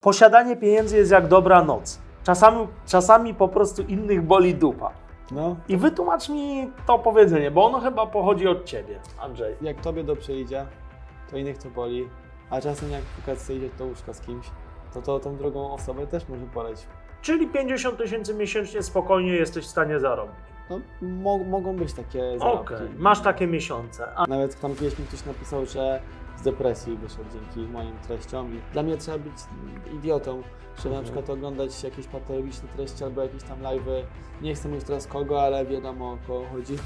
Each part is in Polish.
Posiadanie pieniędzy jest jak dobra noc. Czasami, czasami po prostu innych boli dupa. No, I wytłumacz mi to powiedzenie, bo ono chyba pochodzi od ciebie, Andrzej. jak tobie dobrze idzie, to innych to boli, a czasem jak na przykład iść do łóżka z kimś, to to tą drugą osobę też może boleć. Czyli 50 tysięcy miesięcznie spokojnie jesteś w stanie zarobić. No, mo mogą być takie Okej, zarobki. masz takie miesiące. A Nawet tam kiedyś mi ktoś napisał, że z depresji wyszedł dzięki moim treściom i dla mnie trzeba być idiotą, żeby na przykład oglądać jakieś patologiczne treści albo jakieś tam live'y. Nie chcę mówić teraz kogo, ale wiadomo o kogo chodzi.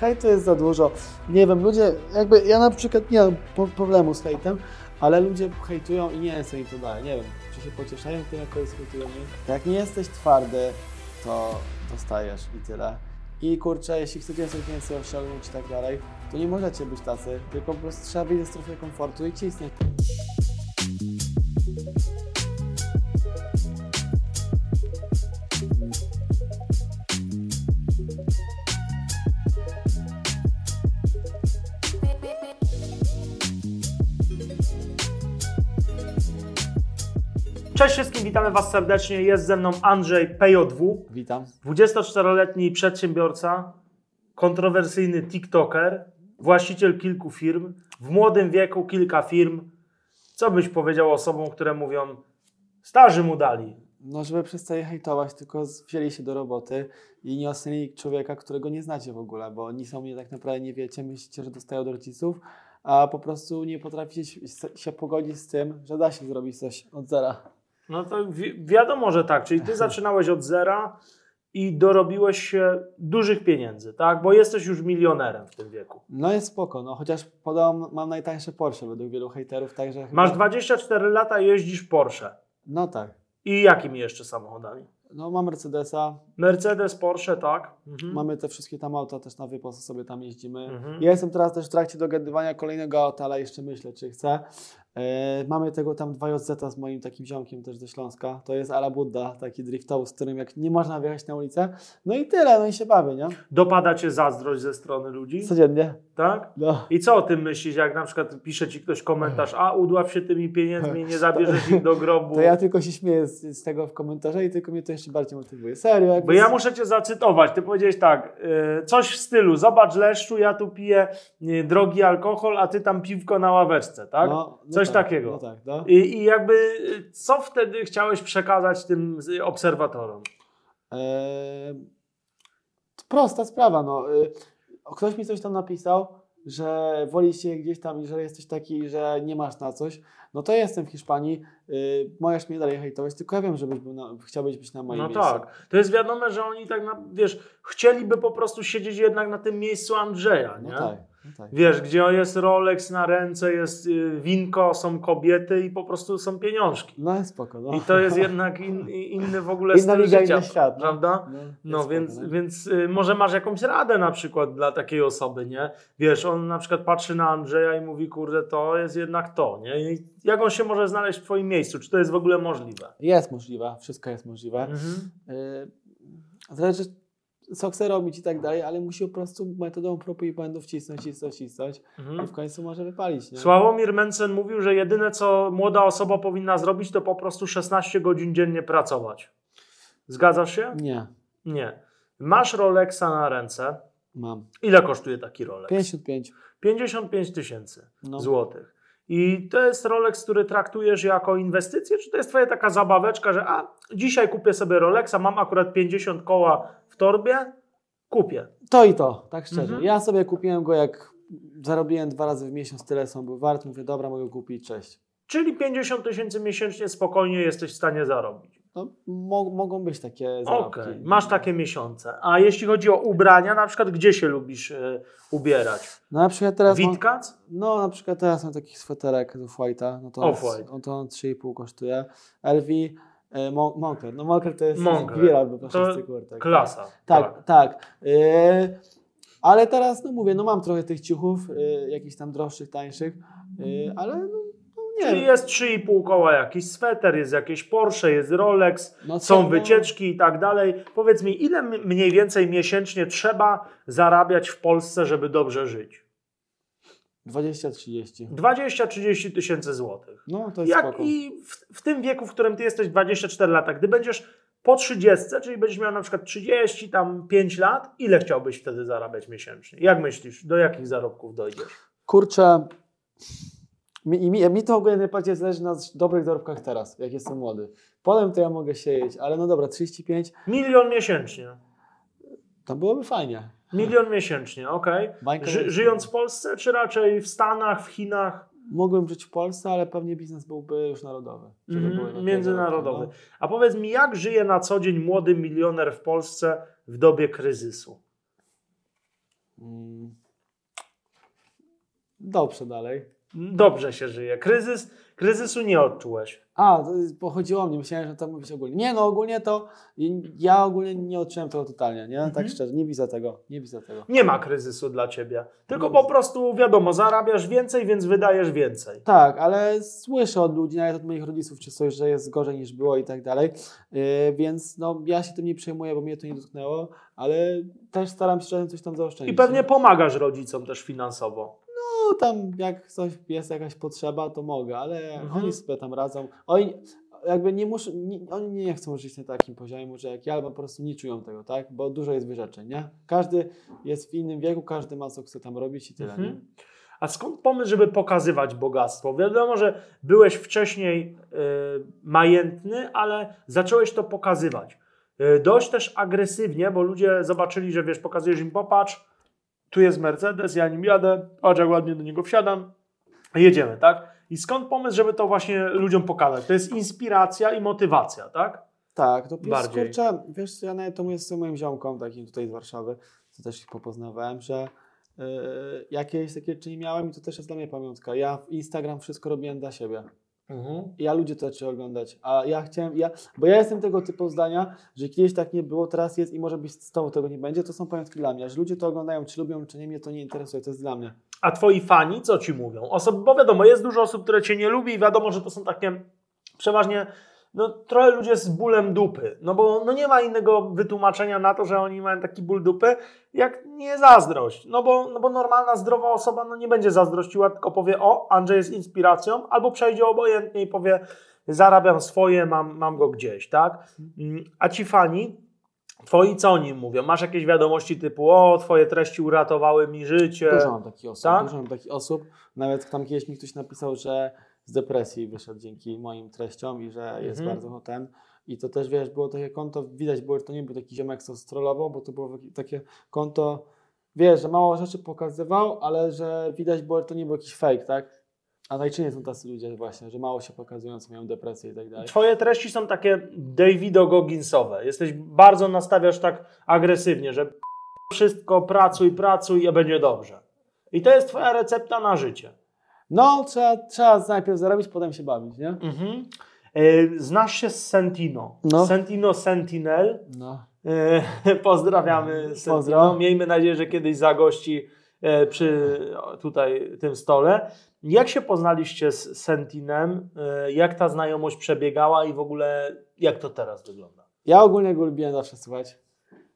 Hejt to jest za dużo. Nie wiem, ludzie, jakby ja na przykład nie mam problemu z hejtem, ale ludzie hejtują i nie co im to daje. Nie wiem, czy się pocieszają tym, jak kogoś hejtują. Jak nie jesteś twardy, to dostajesz i tyle. I kurczę, jeśli chcecie coś więcej osiągnąć i tak dalej, to nie możecie być tacy, tylko po prostu trzeba wyjść ze strefy komfortu i cisnąć. Cześć wszystkim, witamy Was serdecznie. Jest ze mną Andrzej PJW, Witam. 24-letni przedsiębiorca, kontrowersyjny TikToker, właściciel kilku firm, w młodym wieku kilka firm. Co byś powiedział osobom, które mówią, starzy mu dali? No, żeby przestali hejtować, tylko wzięli się do roboty i nie ocenili człowieka, którego nie znacie w ogóle, bo oni są mnie tak naprawdę nie wiecie, myślicie, że dostają od rodziców, a po prostu nie potraficie się- się pogodzić z tym, że da się zrobić coś od zera. No to wi- wiadomo, że tak. Czyli ty zaczynałeś od zera i dorobiłeś się dużych pieniędzy, tak? Bo jesteś już milionerem w tym wieku. No jest spoko, no chociaż podam, mam najtańsze Porsche według wielu hejterów, także chyba... Masz 24 lata i jeździsz Porsche. No tak. I jakimi jeszcze samochodami? No mam Mercedesa, Mercedes, Porsche, tak? Mhm. mamy te wszystkie tam auta, też na wypas sobie tam jeździmy. Mhm. Ja jestem teraz też w trakcie dogadywania kolejnego auta, ale jeszcze myślę, czy chcę. E, mamy tego tam 2JZ z moim takim ziomkiem też ze Śląska. To jest Ala Budda, taki driftowy, z którym jak nie można wjechać na ulicę. No i tyle, no i się bawię, nie? Dopada cię zazdrość ze strony ludzi, Codziennie. Tak? No. I co o tym myślisz, jak na przykład pisze ci ktoś komentarz, a udław się tymi pieniędzmi, nie zabierzesz ich do grobu. To ja tylko się śmieję z, z tego w komentarze i tylko mnie to jeszcze bardziej motywuje. Serio. Bo ja muszę cię zacytować. Ty powiedziałeś tak, y, coś w stylu, zobacz Leszczu, ja tu piję y, drogi alkohol, a ty tam piwko na ławeczce, tak? No, no Coś tak, takiego. No tak, no. I, I jakby, co wtedy chciałeś przekazać tym obserwatorom? Eee, prosta sprawa, no. Y, Ktoś mi coś tam napisał, że woli się gdzieś tam, i że jesteś taki, że nie masz na coś. No to jestem w Hiszpanii, y, możesz mnie dalej hejtować, tylko ja wiem, żebyś był na, chciałbyś być na moim No miejscu. tak. To jest wiadome, że oni tak, na, wiesz, chcieliby po prostu siedzieć jednak na tym miejscu Andrzeja, nie? No tak, no tak. Wiesz, gdzie jest Rolex na ręce, jest y, winko, są kobiety i po prostu są pieniążki. No jest spoko, no. I to jest jednak in, inny w ogóle Inna styl życia, świat. no. prawda? No, No spoko, więc, no. więc y, może masz jakąś radę na przykład dla takiej osoby, nie? Wiesz, on na przykład patrzy na Andrzeja i mówi, kurde, to jest jednak to, nie? I jak on się może znaleźć w twoim miejscu? Czy to jest w ogóle możliwe? Jest możliwe, wszystko jest możliwe. Mhm. Y, Zależy, co chce robić i tak dalej, ale musi po prostu metodą prób i błędów cisnąć, cisnąć, cisnąć i Mhm. w końcu może wypalić. Nie? Sławomir Mencen mówił, że jedyne co młoda osoba powinna zrobić, to po prostu 16 godzin dziennie pracować. Zgadzasz się? Nie, Nie. Masz Rolexa na ręce. mam. Ile kosztuje taki Rolex? 55. 55 tysięcy No. złotych. I to jest Rolex, który traktujesz jako inwestycję, czy to jest twoja taka zabaweczka, że a, dzisiaj kupię sobie Rolexa, mam akurat 50 koła w torbie, kupię. To i to, tak szczerze. Mhm. Ja sobie kupiłem go, jak zarobiłem dwa razy w miesiąc, tyle są był wart. Mówię, dobra, mogę kupić, cześć. Czyli 50 tysięcy miesięcznie spokojnie jesteś w stanie zarobić. No, mo mogą być takie zarobki. masz takie miesiące. A jeśli chodzi o ubrania, na przykład gdzie się lubisz e, ubierać? No na przykład teraz mam, Witkac? no na przykład teraz mam taki sweterek z Off-White'a, no to on, on to on 3,5 kosztuje. LV, e, Mon- Moncler. No Moncler to jest gwira, To kurtek. Klasa. Tak, tak. Yy, ale teraz, no mówię, no mam trochę tych ciuchów, jakichś tam droższych, tańszych, ale no nie Czyli jest 3,5 koła jakiś sweter, jest jakieś Porsche, jest Rolex, No, są no, wycieczki i tak dalej. Powiedz mi, ile mniej więcej miesięcznie trzeba zarabiać w Polsce, żeby dobrze żyć? 20-30. 20-30 tysięcy złotych. No to jest Jak spoko. i w, w tym wieku, w którym ty jesteś 24 lata, gdy będziesz po 30, czyli będziesz miał na przykład 30, tam 5 lat, ile chciałbyś wtedy zarabiać miesięcznie? Jak myślisz, do jakich zarobków dojdziesz? Kurczę, mi, mi, mi to ogólnie najbardziej zależy na dobrych zarobkach teraz, jak jestem młody. Potem to ja mogę siedzieć, ale no dobra, 35, Milion miesięcznie. to byłoby fajnie. Milion miesięcznie, okej. Bańka Ży, żyjąc w Polsce, czy raczej w Stanach, w Chinach, Mógłbym żyć w Polsce, ale pewnie biznes byłby już narodowy. takie międzynarodowy. zarobki, A powiedz mi, jak żyje na co dzień młody milioner w Polsce w dobie kryzysu? No. Mm. Dobrze dalej. Dobrze się żyje. Kryzys, kryzysu nie odczułeś. A, bo chodziło o mnie, myślałem, że to mówić ogólnie. Nie, no ogólnie to ja ogólnie nie odczułem tego totalnie, nie? Mhm. Tak szczerze, nie widzę tego, nie widzę tego. Nie ma kryzysu dla ciebie. Tylko po prostu wiadomo, zarabiasz więcej, więc wydajesz więcej. Tak, ale słyszę od ludzi, nawet od moich rodziców czy coś, że jest gorzej niż było i tak dalej, yy, więc no ja się tym nie przejmuję, bo mnie to nie dotknęło, ale też staram się czasem coś tam zaoszczędzić. I pewnie pomagasz rodzicom też finansowo. No tam jak coś jest jakaś potrzeba, to mogę, ale Mhm. oni sobie tam radzą. Oni jakby nie muszą, nie, oni nie chcą żyć na takim poziomie może jak ja, albo po prostu nie czują tego, tak? Bo dużo jest wyrzeczeń, nie? Każdy jest w innym wieku, każdy ma co chce tam robić i tyle, Mhm. nie? A skąd pomysł, żeby pokazywać bogactwo? Wiadomo, że byłeś wcześniej y, majętny, ale zacząłeś to pokazywać. Y, dość też agresywnie, bo ludzie zobaczyli, że wiesz, pokazujesz im, popatrz, tu jest Mercedes, ja nim jadę, patrz jak ładnie do niego wsiadam, jedziemy, tak? I skąd pomysł, żeby to właśnie ludziom pokazać? To jest inspiracja i motywacja, tak? Tak, to plus, kurczę, wiesz ja nawet to mówię z moim ziomką takim tutaj z Warszawy, co też ich popoznawałem, że yy, jakieś takie czyny miałem i to też jest dla mnie pamiątka. Ja w Instagram wszystko robiłem dla siebie. Ja ludzie to zaczęli oglądać, a ja chciałem, ja, bo ja jestem tego typu zdania, że kiedyś tak nie było, teraz jest i może być z tobą tego nie będzie, to są pamiątki dla mnie, a że ludzie to oglądają, czy lubią, czy nie, mnie to nie interesuje, to jest dla mnie. A twoi fani co ci mówią? Osoby, bo wiadomo, jest dużo osób, które cię nie lubi i wiadomo, że to są takie przeważnie no, trochę ludzie z bólem dupy. No bo no, nie ma innego wytłumaczenia na to, że oni mają taki ból dupy, jak nie zazdrość. No bo, no bo normalna, zdrowa osoba no, nie będzie zazdrościła, tylko powie, o, Andrzej jest inspiracją, albo przejdzie obojętnie i powie, zarabiam swoje, mam, mam go gdzieś, tak? Mm, A ci fani, twoi co oni mówią? Masz jakieś wiadomości typu, o, twoje treści uratowały mi życie. Dużo mam takich osób, tak? dużo mam takich osób, nawet tam kiedyś mi ktoś napisał, że z depresji wyszedł dzięki moim treściom i że jest Mhm. bardzo ten. I to też, wiesz, było takie konto, widać było, że to nie był taki ziomek, co strollował, bo to było takie konto, wiesz, że mało rzeczy pokazywał, ale że widać było, że to nie był jakiś fake, tak? A najczęściej są tacy ludzie właśnie, że mało się pokazują, co mają depresję i tak dalej. Twoje treści są takie Davido Gogginsowe. Jesteś bardzo nastawiasz tak agresywnie, że wszystko pracuj, pracuj i będzie dobrze. I to jest twoja recepta na życie. No, trzeba, trzeba najpierw zarobić, potem się bawić, nie? Mhm. E, Znasz się z Sentino. No. Sentino Sentinel. No. E, Pozdrawiamy Sentino. Pozdro. Miejmy nadzieję, że kiedyś zagości e, przy tutaj tym stole. Jak się poznaliście z Sentinem? Jak ta znajomość przebiegała i w ogóle jak to teraz wygląda? Ja ogólnie go lubiłem zawsze słuchać.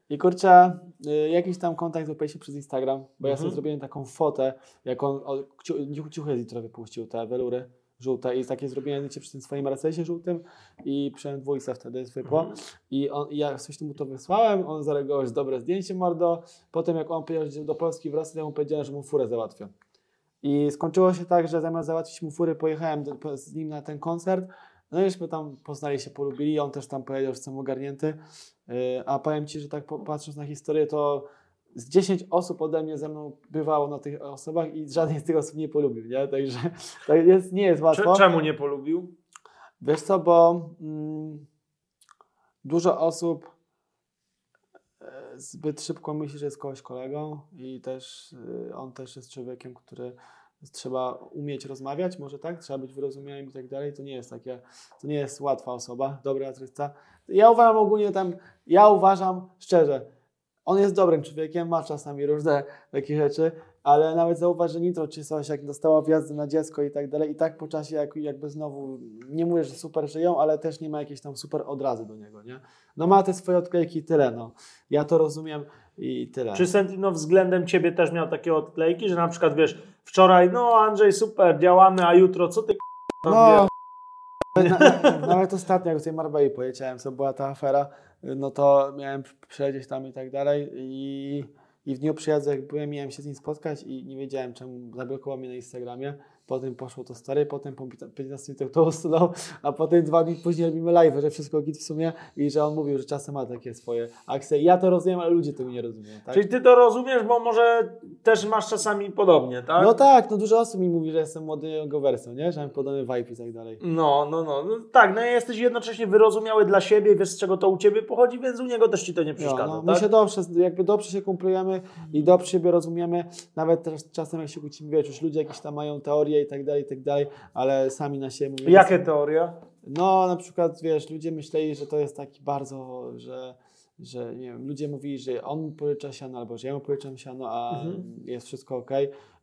I kurczę, y, jakiś tam kontakt złapaliśmy przez Instagram, bo ja sobie Mhm. zrobiłem taką fotę, jak on o, ciu- ciuchy z Litro wypuścił, te welury żółte i takie zrobiłem zdjęcie przy tym swoim Mercedesie żółtym i przy dwójce wtedy zwykło. Mhm. I, on, i ja coś mu to wysłałem, on zareagował, że dobre zdjęcie mordo. Potem jak on że do Polski to ja mu powiedziałem, że mu furę załatwię. I skończyło się tak, że zamiast załatwić mu furę, pojechałem do, z nim na ten koncert. No i żeśmy tam poznali się, polubili, on też tam powiedział, że jestem ogarnięty. Yy, A powiem Ci, że tak patrząc na historię, to z 10 osób ode mnie ze mną bywało na tych osobach i żadnej z tych osób nie polubił, nie? Także to jest, nie jest łatwo. Czemu nie polubił? Wiesz co, bo mm, dużo osób e, zbyt szybko myśli, że jest kogoś kolegą i też y, on też jest człowiekiem, który trzeba umieć rozmawiać, może tak, trzeba być wyrozumiałym i tak dalej. To nie jest takie, to nie jest łatwa osoba, dobry artysta. Ja uważam ogólnie tam, ja uważam szczerze, on jest dobrym człowiekiem, ma czasami różne takie rzeczy ale nawet zauważ, że Nitro czy coś, jak dostała wjazdy na dziecko i tak dalej, i tak po czasie jak, jakby znowu, nie mówię, że super żyją, ale też nie ma jakiejś tam super odrazy do niego, nie? No ma te swoje odklejki i tyle, no. Ja to rozumiem i tyle. Czy Sentino względem ciebie też miał takie odklejki, że na przykład wiesz, wczoraj, no Andrzej, super, działamy, a jutro co ty k***a, No, na, na, nawet ostatnio, jak z tej Marbei pojechałem, co była ta afera, no to miałem przejść tam i tak dalej i, i w dniu przyjazdu, jak byłem, miałem się z nim spotkać i nie wiedziałem, czemu zablokował mnie na Instagramie. Potem poszło to stary, potem po 15 minutach to usunął, a potem dwa dni później robimy live, że wszystko git w sumie i że on mówił, że czasem ma takie swoje akcje. I ja to rozumiem, ale ludzie tego nie rozumieją, tak? Czyli ty to rozumiesz, bo może też masz czasami podobnie, tak? No tak, no dużo osób mi mówi, że jestem młodego wersją, nie? Że mam podobny vibe i tak dalej. No, no, no, no, tak, no jesteś jednocześnie wyrozumiały dla siebie, wiesz z czego to u ciebie pochodzi, więc u niego też ci to nie przeszkadza, no, tak? My się dobrze, jakby dobrze się kumplujemy i dobrze siebie rozumiemy, nawet też czasem jak się kłócimy, wiesz, już ludzie jakieś tam mają teorie i tak dalej, i tak dalej, ale sami na siebie mówią. Jakie teorie? No na przykład, wiesz, ludzie myśleli, że to jest taki bardzo, że, że nie wiem, ludzie mówili, że on pożycza siano albo że ja mu pożyczam siano, a Mhm. jest wszystko ok.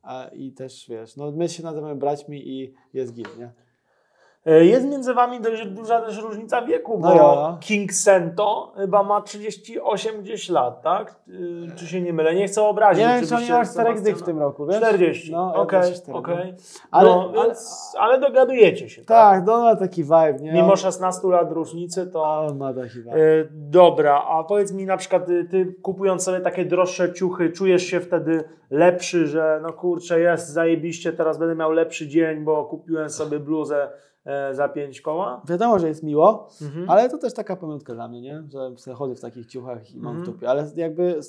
A, I też, wiesz, no my się nazywamy braćmi i jest git, nie? E, Jest między wami dość duża też różnica wieku, bo No. King Sento chyba ma 38 gdzieś lat, tak? Y, Czy się nie mylę? Nie chcę obrazić. Nie wiem, czy on nie oczywiście ma czterech dych w Sebastiana. tym roku, wiesz? 40, No, okej, okej. no. Ale, No, ale, ale dogadujecie się, tak? tak, no ma taki vibe, nie? Mimo On- 16 lat różnicy, to... On ma taki vibe. E, Dobra, a powiedz mi na przykład, y, ty kupując sobie takie droższe ciuchy, czujesz się wtedy lepszy, że no kurczę, jest zajebiście, teraz będę miał lepszy dzień, bo kupiłem sobie bluzę za 5 koła? Wiadomo, że jest miło, Mhm. ale to też taka pamiątka dla mnie, nie? Że chodzę w takich ciuchach i mam w Mhm. dupie. Ale jakby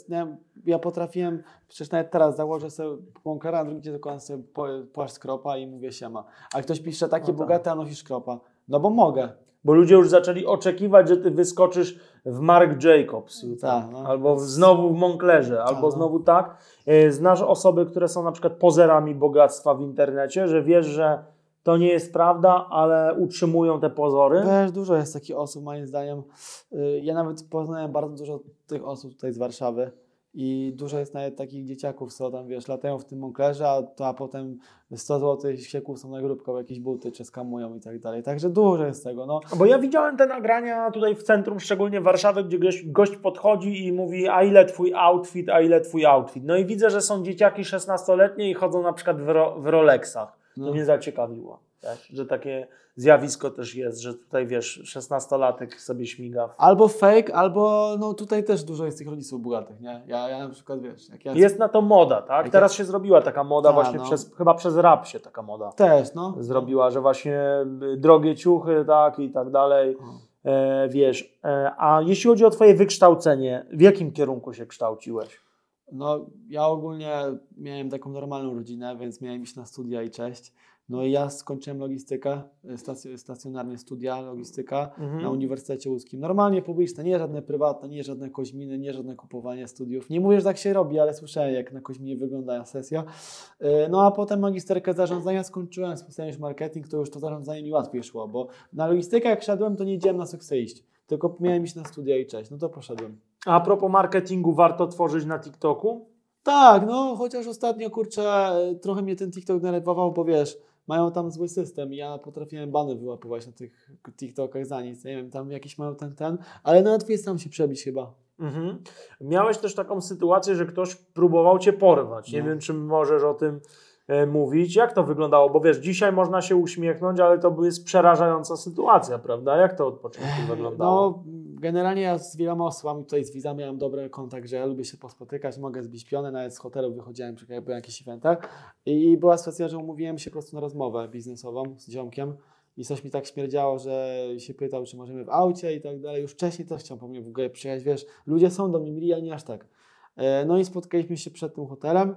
ja potrafiłem, przecież nawet teraz założę sobie płąkara, a drugi dzień dokładam sobie płaszcz skropa i mówię siema. A ktoś pisze, takie No tak. bogate, a nosisz kropa. No bo mogę. Bo ludzie już zaczęli oczekiwać, że ty wyskoczysz w Mark Jacobs. Tak, no. albo znowu w Monclerze, albo no. znowu tak. E, Znasz osoby, które są na przykład pozerami bogactwa w internecie, że wiesz, że to nie jest prawda, ale utrzymują te pozory? Wiesz, dużo jest takich osób, moim zdaniem. Y, Ja nawet poznałem bardzo dużo tych osób tutaj z Warszawy. I dużo jest nawet takich dzieciaków, co tam, wiesz, latają w tym Monclerze, a, to, a potem 100 zł się kłócą na grupkę jakieś buty, czy skamują i tak dalej. Także dużo jest tego, no. Bo ja widziałem te nagrania tutaj w centrum, szczególnie Warszawy, gdzie gość, gość podchodzi i mówi, a ile twój outfit, a ile twój outfit. No i widzę, że są dzieciaki 16-letnie i chodzą na przykład w, ro, w Rolexach. To No. mnie zaciekawiło, też, że takie zjawisko też jest, że tutaj wiesz, 16-latek sobie śmiga. Albo fake, albo no tutaj też dużo jest tych rodziców bogatych, nie? Ja, ja na przykład, wiesz, ja... Jest na to moda, tak? Jak Teraz się zrobiła taka moda Ta, właśnie no. przez, chyba przez rap się taka moda Też, no. zrobiła, że właśnie y, drogie ciuchy, tak i tak dalej. No. E, wiesz, e, a jeśli chodzi o twoje wykształcenie, w jakim kierunku się kształciłeś? No, ja ogólnie miałem taką normalną rodzinę, więc miałem iść na studia i cześć. No i ja skończyłem logistykę, stac- stacjonarnie studia, logistyka Mhm. na Uniwersytecie Łódzkim. Normalnie publiczne, nie żadne prywatne, nie żadne koźminy, nie żadne kupowanie studiów. Nie mówię, że tak się robi, ale słyszałem, jak na koźminie wygląda sesja. Yy, No a potem magisterkę zarządzania skończyłem, specjalnie już marketing, to już to zarządzanie mi łatwiej szło, bo na logistykę jak szedłem, to nie wiedziałem na co chcę iść. Tylko miałem iść na studia i cześć, no to poszedłem. A propos marketingu, warto tworzyć na TikToku? Tak, no chociaż ostatnio kurczę, trochę mnie ten TikTok denerwował, bo wiesz, mają tam zły system ja potrafiłem bany wyłapywać na tych TikTokach za nic, nie wiem, tam jakiś mają ten, ten, ale nawet jest tam się przebić chyba. Mhm. Miałeś też taką sytuację, że ktoś próbował cię porwać. Nie No. wiem, czy możesz o tym mówić. Jak to wyglądało? Bo wiesz, dzisiaj można się uśmiechnąć, ale to jest przerażająca sytuacja, prawda? Jak to od początku wyglądało? No, generalnie ja z wieloma osobami tutaj z Wiza miałem dobry kontakt, że ja lubię się pospotykać, mogę zbić piony, nawet z hotelu wychodziłem, czy jak byłem na jakichś eventach i była sytuacja, że umówiłem się po prostu na rozmowę biznesową z ziomkiem i coś mi tak śmierdziało, że się pytał, czy możemy w aucie i tak dalej. Już wcześniej też chciał po mnie w ogóle przyjechać, wiesz, ludzie są do mnie mili, ale nie aż tak. E, No i spotkaliśmy się przed tym hotelem.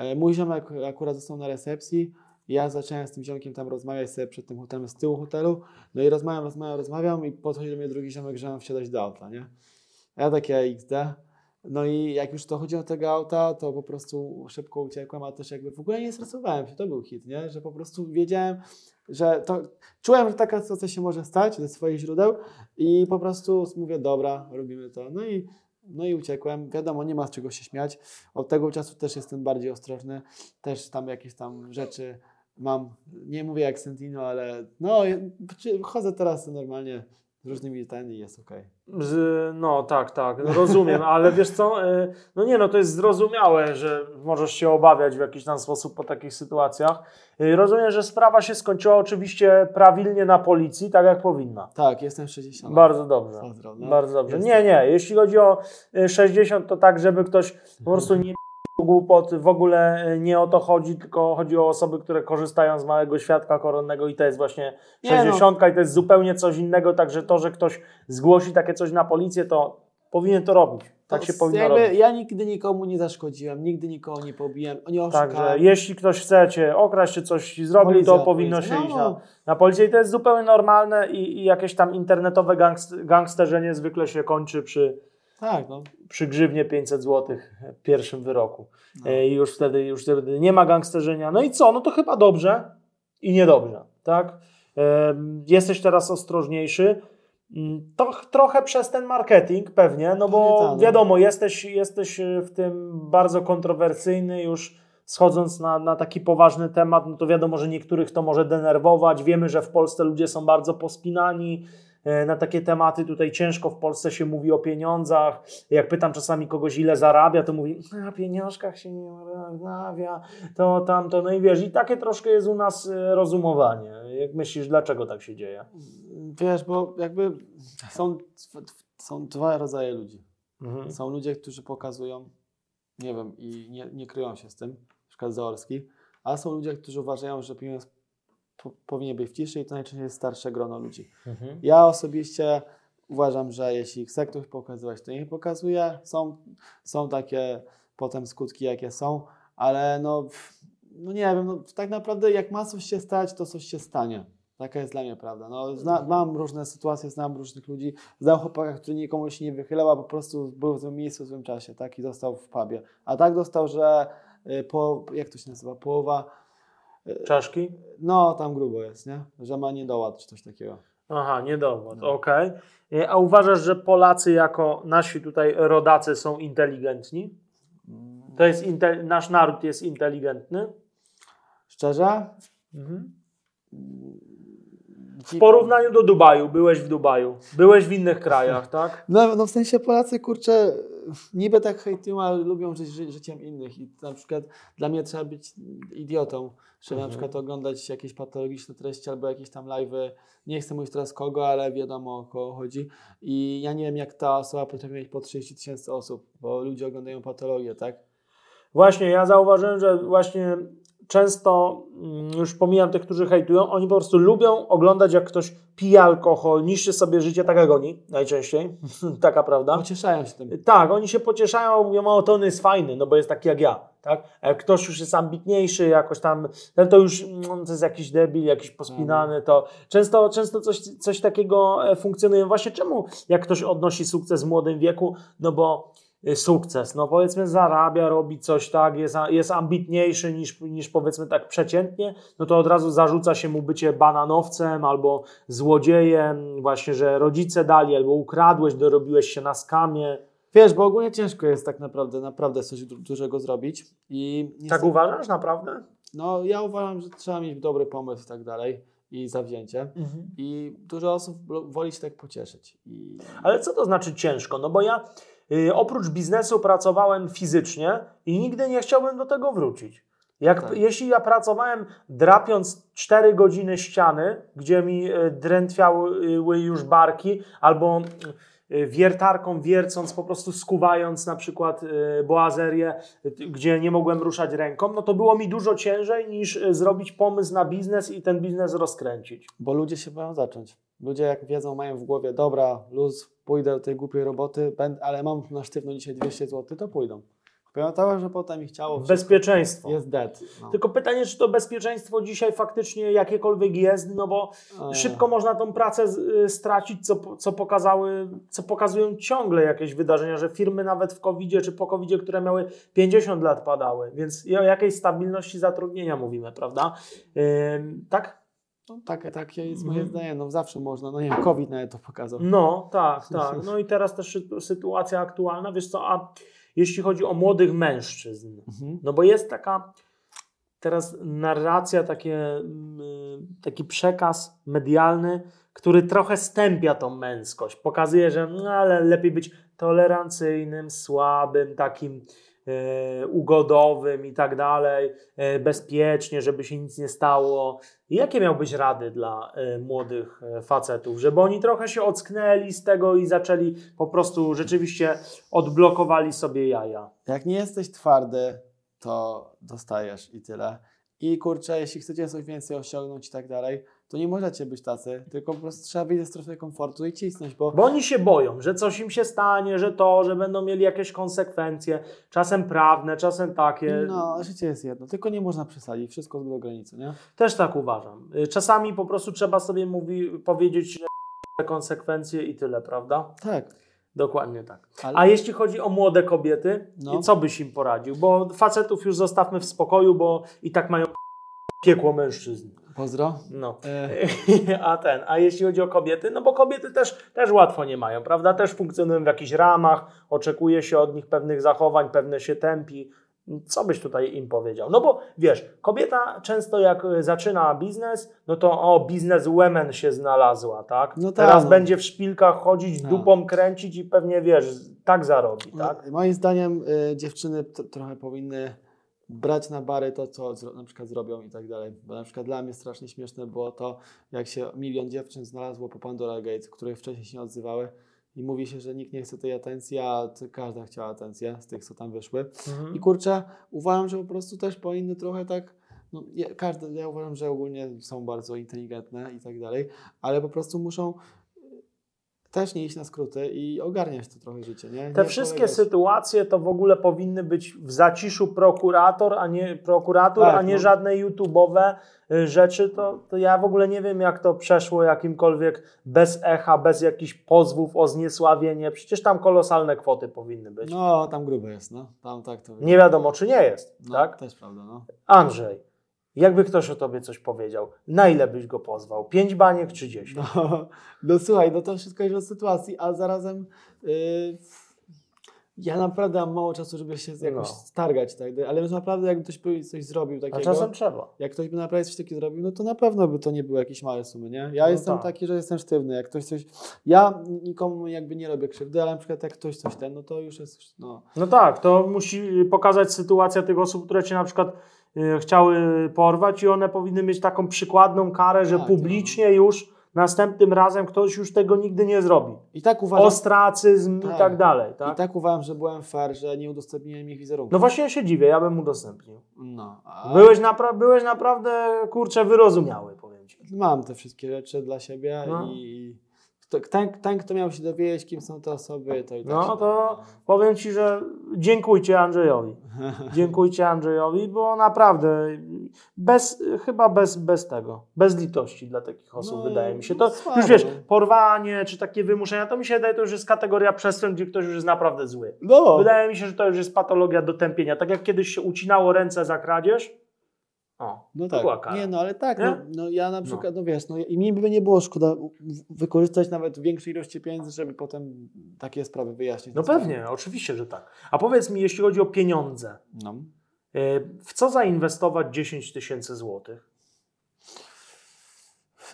E, Mój ziomek akurat został na recepcji. Ja zacząłem z tym ziomkiem tam rozmawiać sobie przed tym hotelem z tyłu hotelu. No i rozmawiam, rozmawiam, rozmawiam i podchodzi do mnie drugi ziomek, że mam wsiadać do auta, nie? Ja takie XD. No i jak już dochodziło do tego auta, to po prostu szybko uciekłem, a też jakby w ogóle nie stresowałem się, to był hit, nie? Że po prostu wiedziałem, że to... Czułem, że taka sytuacja się może stać ze swoich źródeł i po prostu mówię, dobra, robimy to. No i No i uciekłem. Wiadomo, nie ma z czego się śmiać. Od tego czasu też jestem bardziej ostrożny. Też tam jakieś tam rzeczy mam. Nie mówię jak Sentino, ale no, chodzę teraz normalnie z różnymi ten jest okej. Z, no tak, tak, rozumiem, ale wiesz co, y, no nie no, to jest zrozumiałe, że możesz się obawiać w jakiś tam sposób po takich sytuacjach. Y, Rozumiem, że sprawa się skończyła oczywiście prawilnie na policji, tak jak powinna. Tak, jestem 60. Bardzo dobrze. No. Bardzo dobrze. Nie, nie, jeśli chodzi o y, 60, to tak, żeby ktoś po prostu nie głupot, w ogóle y, nie o to chodzi, tylko chodzi o osoby, które korzystają z małego świadka koronnego i to jest właśnie Nie, no. 60 i to jest zupełnie coś innego, także to, że ktoś zgłosi takie coś na policję, to powinien to robić. Tak To się powinno robić. Ja nigdy nikomu nie zaszkodziłem, nigdy nikogo nie pobiłem, nie oszukałem. Także jeśli ktoś chce Cię okraść, czy coś Policja, to powinno się No, iść no. na, na policję i to jest zupełnie normalne i, i jakieś tam internetowe gangst, gangsterzenie zwykle się kończy przy, Tak, no. przy grzywnie 500 zł w pierwszym wyroku. No. E, I już wtedy, już wtedy nie ma gangsterzenia. No i co? No to chyba dobrze i niedobrze, tak? Em, Jesteś teraz ostrożniejszy. Mm, To ch- trochę przez ten marketing pewnie, no bo tak, no. wiadomo, jesteś, jesteś e, w tym bardzo kontrowersyjny już schodząc na, na taki poważny temat, no to wiadomo, że niektórych to może denerwować. Wiemy, że w Polsce ludzie są bardzo pospinani e, na takie tematy. Tutaj ciężko w Polsce się mówi o pieniądzach. Jak pytam czasami kogoś, ile zarabia, to mówi, na pieniążkach się nie rozmawia, to tamto. No i wiesz, i takie troszkę jest u nas e, rozumowanie. Jak myślisz, dlaczego tak się dzieje? Wiesz, bo jakby są, są dwa rodzaje ludzi. Mhm. Są ludzie, którzy pokazują, nie wiem, i nie, nie kryją się z tym, na przykład Zaorski, a są ludzie, którzy uważają, że pieniądz po, powinien być w ciszy i to najczęściej jest starsze grono ludzi. Mhm. Ja osobiście uważam, że jeśli chce ktoś pokazywać, to niech pokazuje. Są, są takie potem skutki, jakie są, ale no, no nie wiem, no, tak naprawdę jak ma coś się stać, to coś się stanie. Taka jest dla mnie prawda. No, zna, mam różne sytuacje, znam różnych ludzi. Znam chłopaka, który nikomu się nie wychylał, a po prostu był w złym miejscu w złym czasie, tak? I dostał w pubie. A tak dostał, że y, po, jak to się nazywa, połowa, Czaszki? no tam grubo jest, nie? Że ma niedoład czy coś takiego. Aha, niedowład, No. okej. E, A uważasz, że Polacy jako nasi tutaj rodacy są inteligentni? To jest inte- nasz naród jest inteligentny? Szczerze? W porównaniu do Dubaju, byłeś w Dubaju, byłeś w innych krajach, tak? No, no w sensie Polacy, kurczę, niby tak hejtują, ale lubią żyć ży, życiem innych i na przykład dla mnie trzeba być idiotą, żeby na Mhm. przykład oglądać jakieś patologiczne treści albo jakieś tam live'y, nie chcę mówić teraz kogo, ale wiadomo o kogo chodzi i ja nie wiem jak ta osoba potrafi mieć po 30 tysięcy osób, bo ludzie oglądają patologię, tak? Właśnie, ja zauważyłem, że właśnie często, mm, już pomijam tych, którzy hejtują, oni po prostu lubią oglądać, jak ktoś pije alkohol, niszczy sobie życie, tak jak oni najczęściej, taka prawda. Pocieszają się tym. Tak, oni się pocieszają, mówią, o to on jest fajny, no bo jest taki jak ja, tak? A jak ktoś już jest ambitniejszy, jakoś tam, ten to już mm, to jest jakiś debil, jakiś pospinany, to często, często coś, coś takiego e, funkcjonuje. Właśnie czemu, jak ktoś odnosi sukces w młodym wieku, no bo sukces, no powiedzmy zarabia, robi coś tak, jest, jest ambitniejszy niż, niż powiedzmy tak przeciętnie, no to od razu zarzuca się mu bycie bananowcem albo złodziejem, właśnie, że rodzice dali, albo ukradłeś, dorobiłeś się na skamie. Wiesz, bo ogólnie ciężko jest tak naprawdę, naprawdę coś du- dużego zrobić i Tak uważasz naprawdę? No ja uważam, że trzeba mieć dobry pomysł i tak dalej i zawzięcie. I dużo osób woli się tak pocieszyć. I Ale co to znaczy ciężko? No bo ja y, oprócz biznesu pracowałem fizycznie i nigdy nie chciałbym do tego wrócić. Jak, Tak. Jeśli ja pracowałem drapiąc 4 godziny ściany, gdzie mi y, drętwiały już barki, albo y, wiertarką wiercąc, po prostu skuwając na przykład y, boazerię, y, gdzie nie mogłem ruszać ręką, no to było mi dużo ciężej niż y, zrobić pomysł na biznes i ten biznes rozkręcić. bo ludzie się boją zacząć. Ludzie jak wiedzą, mają w głowie, dobra, luz, pójdę do tej głupiej roboty, będę, ale mam na sztywno dzisiaj 200 zł, to pójdą. Pamiętała, że potem ich ciało Bezpieczeństwo. jest dead. No. Tylko pytanie, czy to bezpieczeństwo dzisiaj faktycznie jakiekolwiek jest, no bo E, szybko można tą pracę y, stracić, co, co, pokazały, co pokazują ciągle jakieś wydarzenia, że firmy nawet w covid czy po covid które miały 50 lat padały, więc i o jakiejś stabilności zatrudnienia mówimy, prawda? Ym, tak? No, takie, takie jest moje Mhm. zdanie, no zawsze można, no nie wiem, COVID nawet to pokazał. No, tak, tak. No i teraz też sy- sytuacja aktualna, wiesz co, a jeśli chodzi o młodych mężczyzn, Mhm. no bo jest taka teraz narracja, takie, mm, taki przekaz medialny, który trochę stępia tą męskość. Pokazuje, że no, ale lepiej być tolerancyjnym, słabym, takim e, ugodowym i tak dalej, e, bezpiecznie, żeby się nic nie stało. Jakie miałbyś rady dla e, młodych e, facetów, żeby oni trochę się ocknęli z tego i zaczęli po prostu rzeczywiście odblokowali sobie jaja? Jak nie jesteś twardy, to dostajesz i tyle. I kurczę, jeśli chcecie coś więcej osiągnąć i tak dalej, to nie możecie być tacy, tylko po prostu trzeba wyjść ze strefy komfortu i cisnąć, bo Bo oni się boją, że coś im się stanie, że to, że będą mieli jakieś konsekwencje, czasem prawne, czasem takie. no, życie jest jedno, tylko nie można przesadzić, wszystko do granicy, nie? Też tak uważam. Y, Czasami po prostu trzeba sobie mówi, powiedzieć że konsekwencje i tyle, prawda? Tak. Dokładnie tak. Ale... A jeśli chodzi o młode kobiety, No. co byś im poradził? Bo facetów już zostawmy w spokoju, bo i tak mają piekło mężczyzn. Pozdro. No. E, A ten, a jeśli chodzi o kobiety, no bo kobiety też, też łatwo nie mają, prawda? Też funkcjonują w jakichś ramach, oczekuje się od nich pewnych zachowań, pewne się tępi. Co byś tutaj im powiedział? No bo wiesz, kobieta często jak y, zaczyna biznes, no to o, biznes women się znalazła, tak? No tak, Teraz no. będzie w szpilkach chodzić, No. dupą kręcić i pewnie wiesz, tak zarobi, tak? no, moim zdaniem y, dziewczyny trochę powinny brać na bary to, co na przykład zrobią i tak dalej. Bo na przykład dla mnie strasznie śmieszne było to, jak się milion dziewczyn znalazło po Pandora Gates, które wcześniej się nie odzywały i mówi się, że nikt nie chce tej atencji, a każda chciała atencję z tych, co tam wyszły. Mhm. I kurczę, uważam, że po prostu też powinny trochę tak. No, ja, każdy, ja uważam, że ogólnie są bardzo inteligentne i tak dalej, ale po prostu muszą też nie iść na skróty i ogarniać to trochę życie. Nie? Te nie wszystkie polegać- sytuacje to w ogóle powinny być w zaciszu prokurator, a nie prokurator, Tak, a nie no. żadne YouTube'owe y, rzeczy. To, to ja w ogóle nie wiem, jak to przeszło jakimkolwiek bez echa, bez jakichś pozwów o zniesławienie. Przecież tam kolosalne kwoty powinny być. No, tam grube jest, no. Tam tak to Nie wiadomo, czy nie jest, no, tak? Też prawda, no. Andrzej, jakby ktoś o tobie coś powiedział, na ile byś go pozwał? Pięć baniek czy dziesięć? No, no słuchaj, no to wszystko jest od sytuacji, a zarazem yy, ja naprawdę mam mało czasu, żeby się jakoś No. stargać, tak, ale naprawdę jakby ktoś by coś zrobił A takiego, czasem trzeba. jak ktoś by naprawdę coś takiego zrobił, no to na pewno by to nie były jakieś małe sumy, nie? Ja No jestem tak. taki, że jestem sztywny, jak ktoś coś, ja nikomu jakby nie robię krzywdy, ale na przykład jak ktoś coś ten, no to już jest, no, No tak, to musi pokazać sytuacja tych osób, które cię na przykład chciały porwać i one powinny mieć taką przykładną karę, że Tak, publicznie już następnym razem ktoś już tego nigdy nie zrobi. i tak uważam, Ostracyzm i Tak. tak dalej, i tak? tak uważam, że byłem fair, że nie udostępniłem ich wizerunku. No właśnie ja się dziwię, ja bym udostępnił. No, a Byłeś, napra- byłeś naprawdę, kurczę, wyrozumiały, powiem ci. mam te wszystkie rzeczy dla siebie No. i kto, ten, ten, kto miał się dowiedzieć, kim są te osoby, to i tak No to powiem ci, że dziękujcie Andrzejowi. Dziękujcie Andrzejowi, bo naprawdę bez, chyba bez, bez tego, bez litości dla takich osób, No, wydaje mi się. no To już wiesz, no. porwanie czy takie wymuszenia, to mi się wydaje, to już jest kategoria przestępstw, gdzie ktoś już jest naprawdę zły. No, Wydaje mi się, że to już jest patologia do tępienia. Tak jak kiedyś się ucinało ręce za kradzież. O, no to była tak. kara. Nie, no ale tak, no, no ja na przykład, no. wiesz, no i mi by nie było szkoda wykorzystać nawet większej ilości pieniędzy, żeby potem takie sprawy wyjaśnić. No pewnie, oczywiście, że tak. A powiedz mi, jeśli chodzi o pieniądze, No. y, w co zainwestować 10 tysięcy złotych?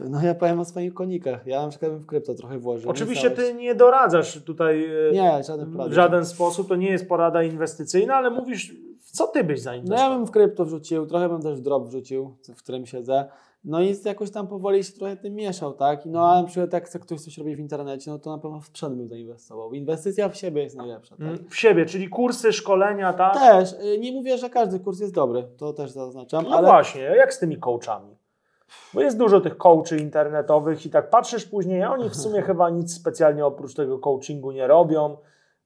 No ja powiem o swoich konikach. Ja na przykład bym w krypto trochę włożył. Oczywiście ty nie doradzasz tutaj y, Nie, żaden w żaden sposób, to nie jest porada inwestycyjna, ale mówisz, w co ty byś No zainwestował? ja bym w krypto wrzucił, trochę bym też w drop wrzucił, w którym siedzę. No i jakoś tam powoli się trochę tym mieszał, tak? No a na przykład jak ktoś coś robi w internecie, no to na pewno w sprzęt bym zainwestował. Inwestycja w siebie jest najlepsza, tak? Mm, W siebie, czyli kursy, szkolenia, tak? Też, y, nie mówię, że każdy kurs jest dobry, to też zaznaczam, No ale właśnie, jak z tymi coachami? Bo jest dużo tych coachy internetowych i tak patrzysz później, a oni w sumie chyba nic specjalnie oprócz tego coachingu nie robią.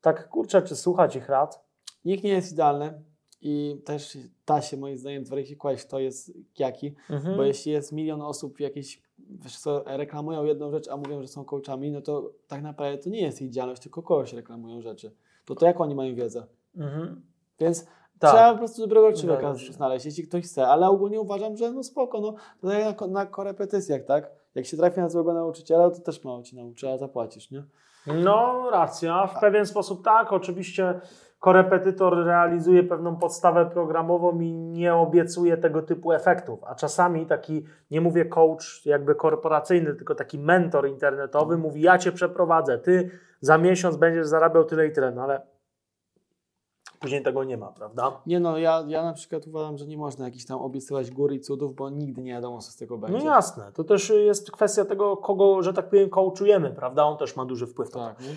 Tak, kurczę, czy słuchać ich rad? nikt nie jest idealny i też da się moim zdaniem zweryfikować, kto jest jaki, Mhm. bo jeśli jest milion osób jakieś, wiesz co, reklamują jedną rzecz, a mówią, że są coachami, no to tak naprawdę to nie jest ich działalność, tylko kogoś reklamują rzeczy. To to jak oni mają wiedzę? Mhm. Więc Tak. Trzeba po prostu dobrego człowieka się. znaleźć, jeśli ktoś chce, ale ogólnie uważam, że no spoko, no to tak jak na, na korepetycjach, tak? Jak się trafi na złego nauczyciela, to też mało ci nauczy, a zapłacisz, nie? No, racja. W pewien sposób tak. Oczywiście korepetytor realizuje pewną podstawę programową i nie obiecuje tego typu efektów. A czasami taki, nie mówię coach jakby korporacyjny, tylko taki mentor internetowy mówi: Ja cię przeprowadzę, ty za miesiąc będziesz zarabiał tyle i tyle. No ale później tego nie ma, prawda? Nie no, ja, ja na przykład uważam, że nie można jakichś tam obiecywać góry i cudów, bo nigdy nie wiadomo, co z tego będzie. No jasne. To też jest kwestia tego, kogo, że tak powiem, coachujemy, prawda? On też ma duży wpływ. na to. Tak, nie?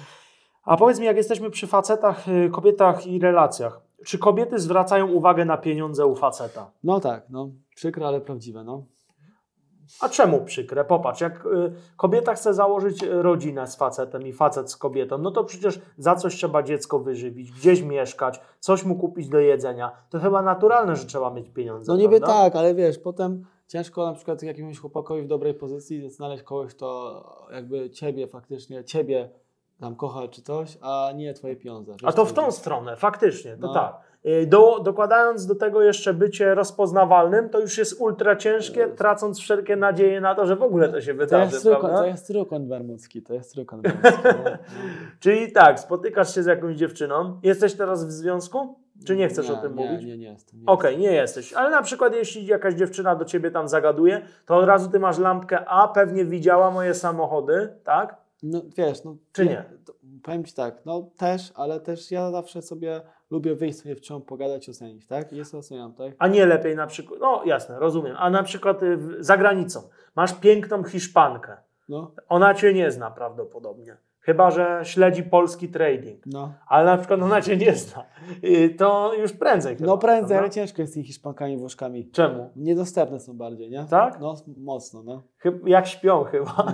A powiedz mi, jak jesteśmy przy facetach, y, kobietach i relacjach, czy kobiety zwracają uwagę na pieniądze u faceta? No tak, no. Przykre, ale prawdziwe, no. A czemu przykre? Popatrz, jak y, kobieta chce założyć y, rodzinę z facetem i facet z kobietą, no to przecież za coś trzeba dziecko wyżywić, gdzieś mieszkać, coś mu kupić do jedzenia. To chyba naturalne, że trzeba mieć pieniądze. No niby prawda? tak, ale wiesz, potem ciężko na przykład jakiemuś chłopakowi w dobrej pozycji znaleźć kogoś, kto jakby ciebie faktycznie, ciebie tam kocha czy coś, a nie twoje pieniądze. A to w tą chodzi? stronę, faktycznie, to No. tak. Y, Do, dokładając do tego jeszcze bycie rozpoznawalnym, to już jest ultra ciężkie, tracąc wszelkie nadzieje na to, że w ogóle to się To wydarzy. jest, trójkąt, to jest trójkąt bermudzki, to jest trójkąt bermudzki. no. Czyli tak, spotykasz się z jakąś dziewczyną, jesteś teraz w związku, czy nie chcesz o tym nie, mówić? Nie, nie jestem. Nie Okej, nie jesteś, ale na przykład jeśli jakaś dziewczyna do ciebie tam zagaduje, to od razu ty masz lampkę, a pewnie widziała moje samochody, tak? No wiesz, no. Czy nie? to- Powiem Ci tak, no też, ale też ja zawsze sobie lubię wyjść sobie w dziewczyną, pogadać, ocenić, tak? I jest oceniam, tak? A nie lepiej na przykład, no jasne, rozumiem, a na przykład y, za granicą masz piękną Hiszpankę, No, ona cię nie zna prawdopodobnie, chyba że śledzi polski trading, no. ale na przykład ona cię nie zna, Y, to już prędzej chyba, No prędzej, ale prawda? ciężko jest z tymi Hiszpankami, Włoszkami. Czemu? Niedostępne są bardziej, nie? Tak? No, mocno, no. Jak śpią chyba.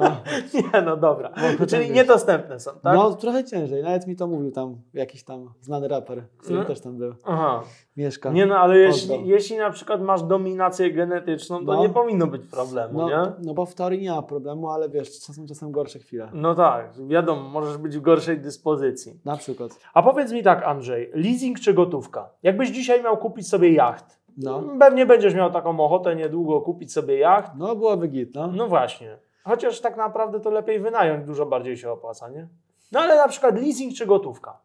No, Nie, no dobra. No, Czyli niedostępne są, tak? no trochę ciężej, nawet mi to mówił tam jakiś tam znany raper, który No. też tam był, Aha. mieszka. Nie no, ale jeśli, jeśli na przykład masz dominację genetyczną, to No. nie powinno być problemu, no, nie? no bo w teorii nie ma problemu, ale wiesz, czasem czasem gorsze chwile. No tak, wiadomo, możesz być w gorszej dyspozycji. Na przykład. A powiedz mi tak, Andrzej, leasing czy gotówka? Jakbyś dzisiaj miał kupić sobie jacht, No. pewnie będziesz miał taką ochotę niedługo kupić sobie jacht. No byłoby git, no. No właśnie. Chociaż tak naprawdę to lepiej wynająć, dużo bardziej się opłaca, nie? No ale na przykład leasing czy gotówka?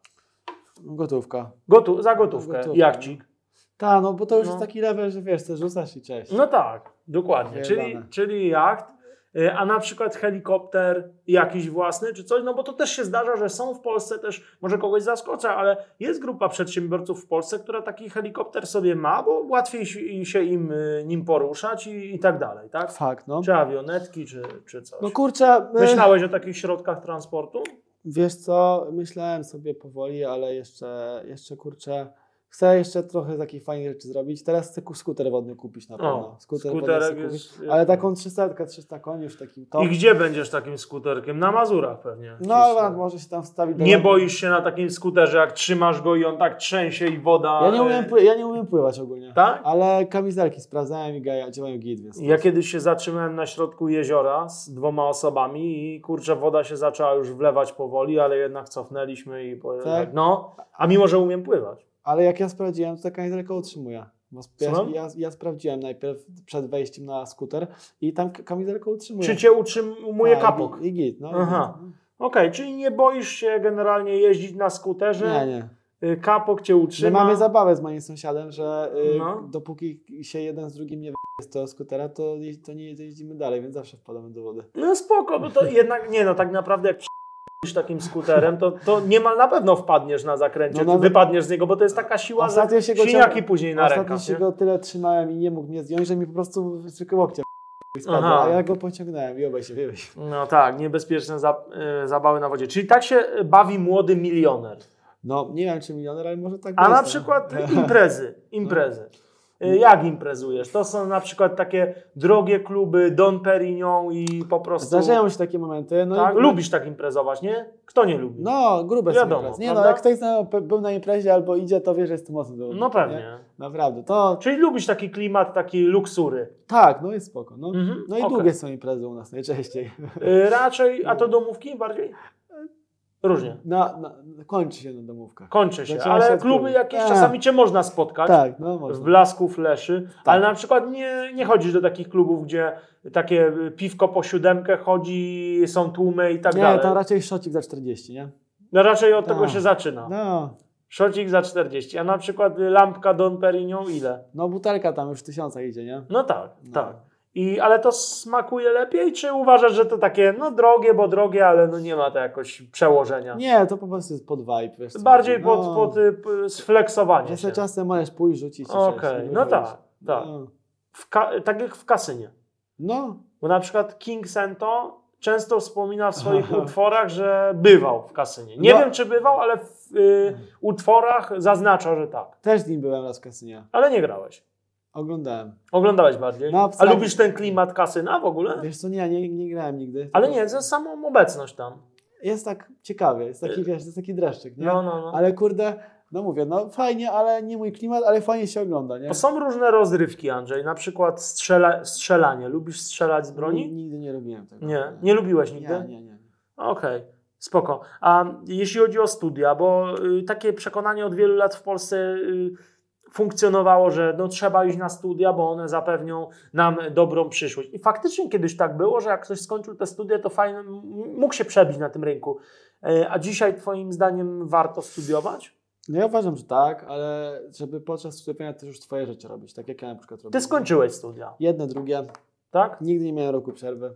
Gotówka. Gotu za gotówkę, Gotówka, jachcik. Tak, no bo to już No. jest taki level, że wiesz, ty rzucasz i cześć. No tak, dokładnie. Czyli, czyli jacht, a na przykład helikopter jakiś własny czy coś, no bo to też się zdarza, że są w Polsce też, może kogoś zaskoczę, ale jest grupa przedsiębiorców w Polsce, która taki helikopter sobie ma, bo łatwiej się- się im, y, nim poruszać i, i tak dalej, tak? Fakt, no. Czy awionetki, czy, czy coś. No kurczę, my- Myślałeś o takich środkach transportu? wiesz co, myślałem sobie powoli, ale jeszcze, jeszcze kurczę, chcę jeszcze trochę takich fajnych rzeczy zrobić. Teraz chcę ku- skuter wodny kupić na pewno. O, skuter wodny skuterek chcę kupić. jest... Ale taką 300, 300 koni już takim top. I gdzie będziesz takim skuterkiem? Na Mazurach pewnie. No ale może się tam wstawić Nie boisz się na takim skuterze, jak trzymasz go i on tak trzęsie i woda... Ja nie, umiem pły- ja nie umiem pływać ogólnie. Tak? Ale kamizelki sprawdzałem i gaja- działają git, więc... Ja kiedyś się zatrzymałem na środku jeziora z dwoma osobami i kurczę, woda się zaczęła już wlewać powoli, ale jednak cofnęliśmy i. Tak? no, a mimo, że umiem pływać. Ale jak ja sprawdziłem, to ta kamizelka utrzymuje. Ja, ja, ja sprawdziłem najpierw przed wejściem na skuter i tam k- kamizelka utrzymuje. Czy cię utrzymuje Tak, kapok? I, i git, no. Aha. Okej, czyli nie boisz się generalnie jeździć na skuterze, Nie, nie. y, kapok cię My utrzyma. mamy zabawę z moim sąsiadem, że y, No. dopóki się jeden z drugim nie wyjdzie z tego skutera, to, to nie jeździmy dalej, więc zawsze wpadamy do wody. No spoko, bo to jednak, nie no, tak naprawdę jak takim skuterem, to, to niemal na pewno wpadniesz na zakręcie, No nawet- wypadniesz z niego, bo to jest taka siła, Ostatnio że się go siniaki ciąg- później na Ostatnio rękach. się nie? go tyle trzymałem i nie mógł mnie zdjąć, że mi po prostu zwykle łokcie spadło, Aha. a ja go pociągnąłem i obaj się wyjęły. No tak, niebezpieczne za, y, zabawy na wodzie. Czyli tak się bawi młody milioner. No, nie wiem czy milioner, ale może tak A na no. przykład imprezy, imprezy. Y, Jak imprezujesz? To są na przykład takie drogie kluby, Don Perignon i po prostu... Zdarzają się takie momenty. No tak? i, Lubisz tak imprezować, nie? Kto nie lubi? No, grube Wiadomo, są imprezy. Nie no, jak ktoś był na imprezie albo idzie, to wie, że jest mocno zawodnik, No Nie? pewnie. Naprawdę, to Czyli lubisz taki klimat, taki luksury. tak, no jest spoko. No, Mhm, no i okej. długie są imprezy u nas najczęściej. Y, Raczej, a to domówki bardziej? Różnie. Na, na, kończy się na domówkach. Kończy się, Zaczyna ale kluby klubu. jakieś Tak. czasami cię można spotkać. Tak, no W można. blasku fleszy, Tak. ale na przykład nie, nie chodzisz do takich klubów, gdzie takie piwko po siódemkę chodzi, są tłumy i tak Nie, dalej. tam raczej szocik za 40, nie? No raczej od Tak. tego się zaczyna. No, Szocik za 40, a na przykład lampka Don Perignon ile? no butelka tam już w tysiącach idzie, nie? No tak, No. tak. I, ale to smakuje lepiej, czy uważasz, że to takie, no drogie, bo drogie, ale no nie ma to jakoś przełożenia? Nie, to po prostu jest pod vibe, wiesz Bardziej chodzi. pod, no, pod y, sfleksowanie Że się. czasem możesz pójść, rzucić Okej, nie no tak, tak. No. Tak jak w kasynie. no, Bo na przykład King Sento często wspomina w swoich utworach, że bywał w kasynie. Nie No. wiem, czy bywał, ale w y, utworach zaznacza, że tak. też z nim byłem raz w kasynie. Ale nie grałeś. Oglądałem. Oglądałeś bardziej. No, A lubisz ten klimat kasyna w ogóle? Wiesz co, nie, nie, nie grałem nigdy. Ale nie, za samą obecność tam. Jest tak ciekawie, jest taki, wiesz, jest taki dreszczyk, nie? No, no, no. Ale kurde, no mówię, no fajnie, ale nie mój klimat, ale fajnie się ogląda, nie? To są różne rozrywki, Andrzej. Na przykład strzela, strzelanie. Lubisz strzelać z Ni- broni? Nigdy nie robiłem tego. Nie. Nie lubiłeś nigdy? Nie, nie, nie. Okej, spoko. A jeśli chodzi o studia, bo y, takie przekonanie od wielu lat w Polsce y, funkcjonowało, że no, trzeba iść na studia, bo one zapewnią nam dobrą przyszłość. I faktycznie kiedyś tak było, że jak ktoś skończył te studia, to fajnie mógł się przebić na tym rynku. E, A dzisiaj twoim zdaniem warto studiować? No ja uważam, że tak, ale żeby podczas studiowania też już swoje rzeczy robić, tak jak ja na przykład robię. Ty skończyłeś studia, Jedne, drugie. tak? Nigdy nie miałem roku przerwy.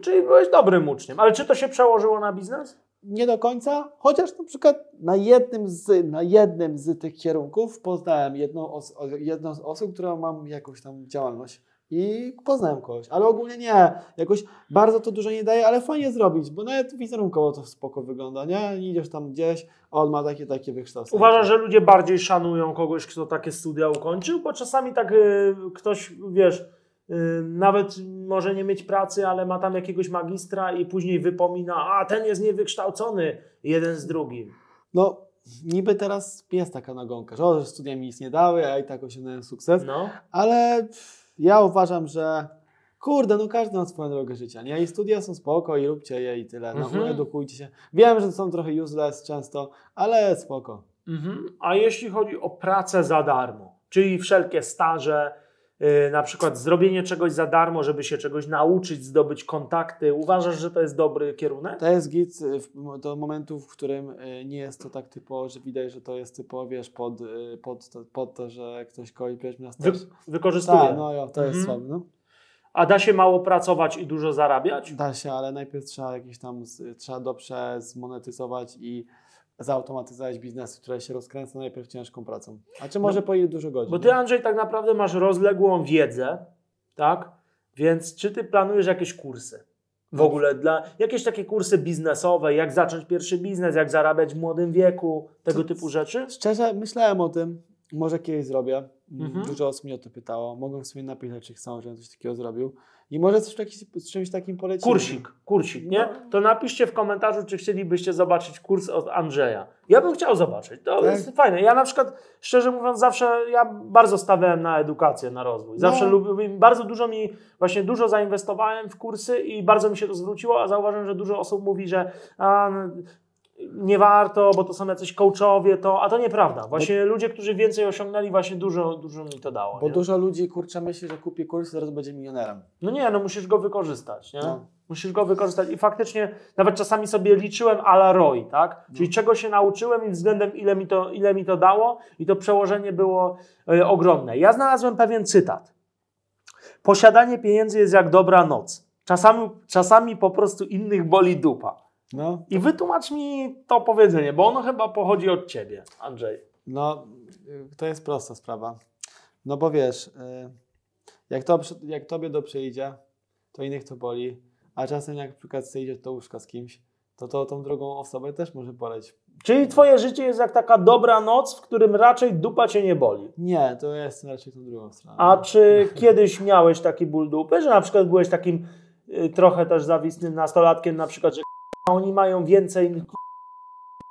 Czyli byłeś dobrym uczniem. Ale czy to się przełożyło na biznes? Nie do końca, chociaż na przykład na jednym z, na jednym z tych kierunków poznałem jedną, jedną z osób, która mam jakąś tam działalność i poznałem kogoś, ale ogólnie nie, jakoś bardzo to dużo nie daje, ale fajnie zrobić, bo nawet wizerunkowo to spoko wygląda, nie? Idziesz tam gdzieś, a on ma takie, takie wykształcenie. Uważasz, że ludzie bardziej szanują kogoś, kto takie studia ukończył? Bo czasami tak y, ktoś, wiesz, nawet może nie mieć pracy, ale ma tam jakiegoś magistra i później wypomina, a ten jest niewykształcony, jeden z drugim. No, niby teraz jest taka nagonka, że, o, że studia mi nic nie dały, a i tak osiągnąłem sukces, No. Ale ja uważam, że kurde, no każdy ma swoją drogę życia, nie? I studia są spoko i róbcie je i tyle. No, Mhm. edukujcie się. Wiem, że są trochę useless często, ale spoko. Mhm. A jeśli chodzi o pracę za darmo, czyli wszelkie staże, y, na przykład zrobienie czegoś za darmo, żeby się czegoś nauczyć, zdobyć kontakty, uważasz, że to jest dobry kierunek? To jest git y, do momentu, w którym y, nie jest to tak typowo, że widać, że to jest typowo, wiesz, pod, y, pod, to, pod to, że ktoś kogoś bierze na Wy, wykorzystuje. Tak, no jo, to jest Mhm. słabe, no. A da się mało pracować i dużo zarabiać? Da się, ale najpierw trzeba jakieś tam, trzeba dobrze zmonetyzować i zautomatyzować biznesy, które się rozkręcą najpierw ciężką pracą. A czy może po ile dużo godzin? Bo ty, Andrzej, tak naprawdę masz rozległą wiedzę, tak? Więc czy ty planujesz jakieś kursy? W ogóle dla jakieś takie kursy biznesowe, jak zacząć pierwszy biznes, jak zarabiać w młodym wieku, tego typu rzeczy? Szczerze, myślałem o tym, może kiedyś zrobię. Mm, Mhm. Dużo osób mnie o to pytało. Mogą w sumie napisać, czy chcą, żebym coś takiego zrobił. I może coś taki, z czymś takim polecić. Kursik, kursik, nie? No. To napiszcie w komentarzu, czy chcielibyście zobaczyć kurs od Andrzeja. Ja bym chciał zobaczyć, to Tak. jest fajne. Ja na przykład, szczerze mówiąc, zawsze, ja bardzo stawiałem na edukację, na rozwój. Zawsze No. lubiłem, bardzo dużo mi, właśnie dużo zainwestowałem w kursy i bardzo mi się to zwróciło, a zauważyłem, że dużo osób mówi, że a, no, nie warto, bo to są jacyś coachowie, to, a to nieprawda. Właśnie ludzie, którzy więcej osiągnęli, właśnie dużo, dużo mi to dało. Bo nie? dużo ludzi, kurczę, myśli, że kupi kurs i zaraz będzie milionerem. No nie, no musisz go wykorzystać, nie? No. Musisz go wykorzystać i faktycznie nawet czasami sobie liczyłem a la ROI, tak? No. Czyli czego się nauczyłem i względem ile mi to, ile mi to dało i to przełożenie było e, ogromne. Ja znalazłem pewien cytat. Posiadanie pieniędzy jest jak dobra noc. Czasami, czasami po prostu innych boli dupa. No, I wytłumacz mi to powiedzenie, bo ono chyba pochodzi od ciebie, Andrzej. no, to jest prosta sprawa. No bo wiesz, y, jak, to, jak tobie dobrze idzie, to innych to boli, a czasem jak na przykład ty idziesz do łóżka z kimś, to to tą drugą osobę też może boleć. Czyli twoje życie jest jak taka dobra noc, w którym raczej dupa cię nie boli. Nie, to jest raczej tą drugą stroną. A czy kiedyś miałeś taki ból dupy, że na przykład byłeś takim y, trochę też zawistnym nastolatkiem, na przykład, że oni mają więcej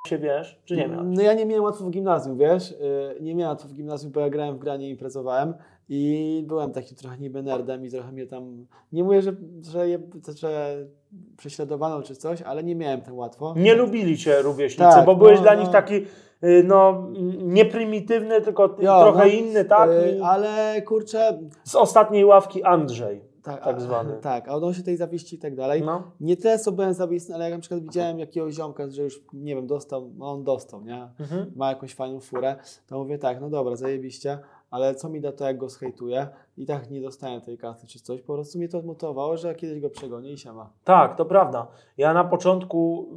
się, wiesz, czy nie miałeś? No ja nie miałem łatwo w gimnazjum, wiesz? Yy, Nie miałem łatwo w gimnazjum, bo ja grałem w granie i imprezowałem i byłem takim trochę niby nerdem i trochę mnie tam, nie mówię, że, że, je, że prześladowano czy coś, ale nie miałem tam łatwo. Nie lubili cię rówieśnicy, Tak, bo byłeś no, dla no. nich taki, y, no, nie prymitywny, tylko ty- Jo, trochę no, inny, tak? I ale kurczę, Z ostatniej ławki Andrzej. Tak, tak a- zwany. Tak, a odnośnie tej zawiści i tak dalej. No. Nie tyle co byłem zawisny, ale jak na przykład widziałem jakiegoś ziomka, że już, nie wiem, dostał, no on dostał, nie? Mhm. ma jakąś fajną furę, to mówię tak, no dobra, zajebiście, ale co mi da to, jak go zhejtuję i tak nie dostałem tej kasy czy coś, po prostu mnie to odmotywowało, że kiedyś go przegonię i siema. Tak, to prawda. Ja na początku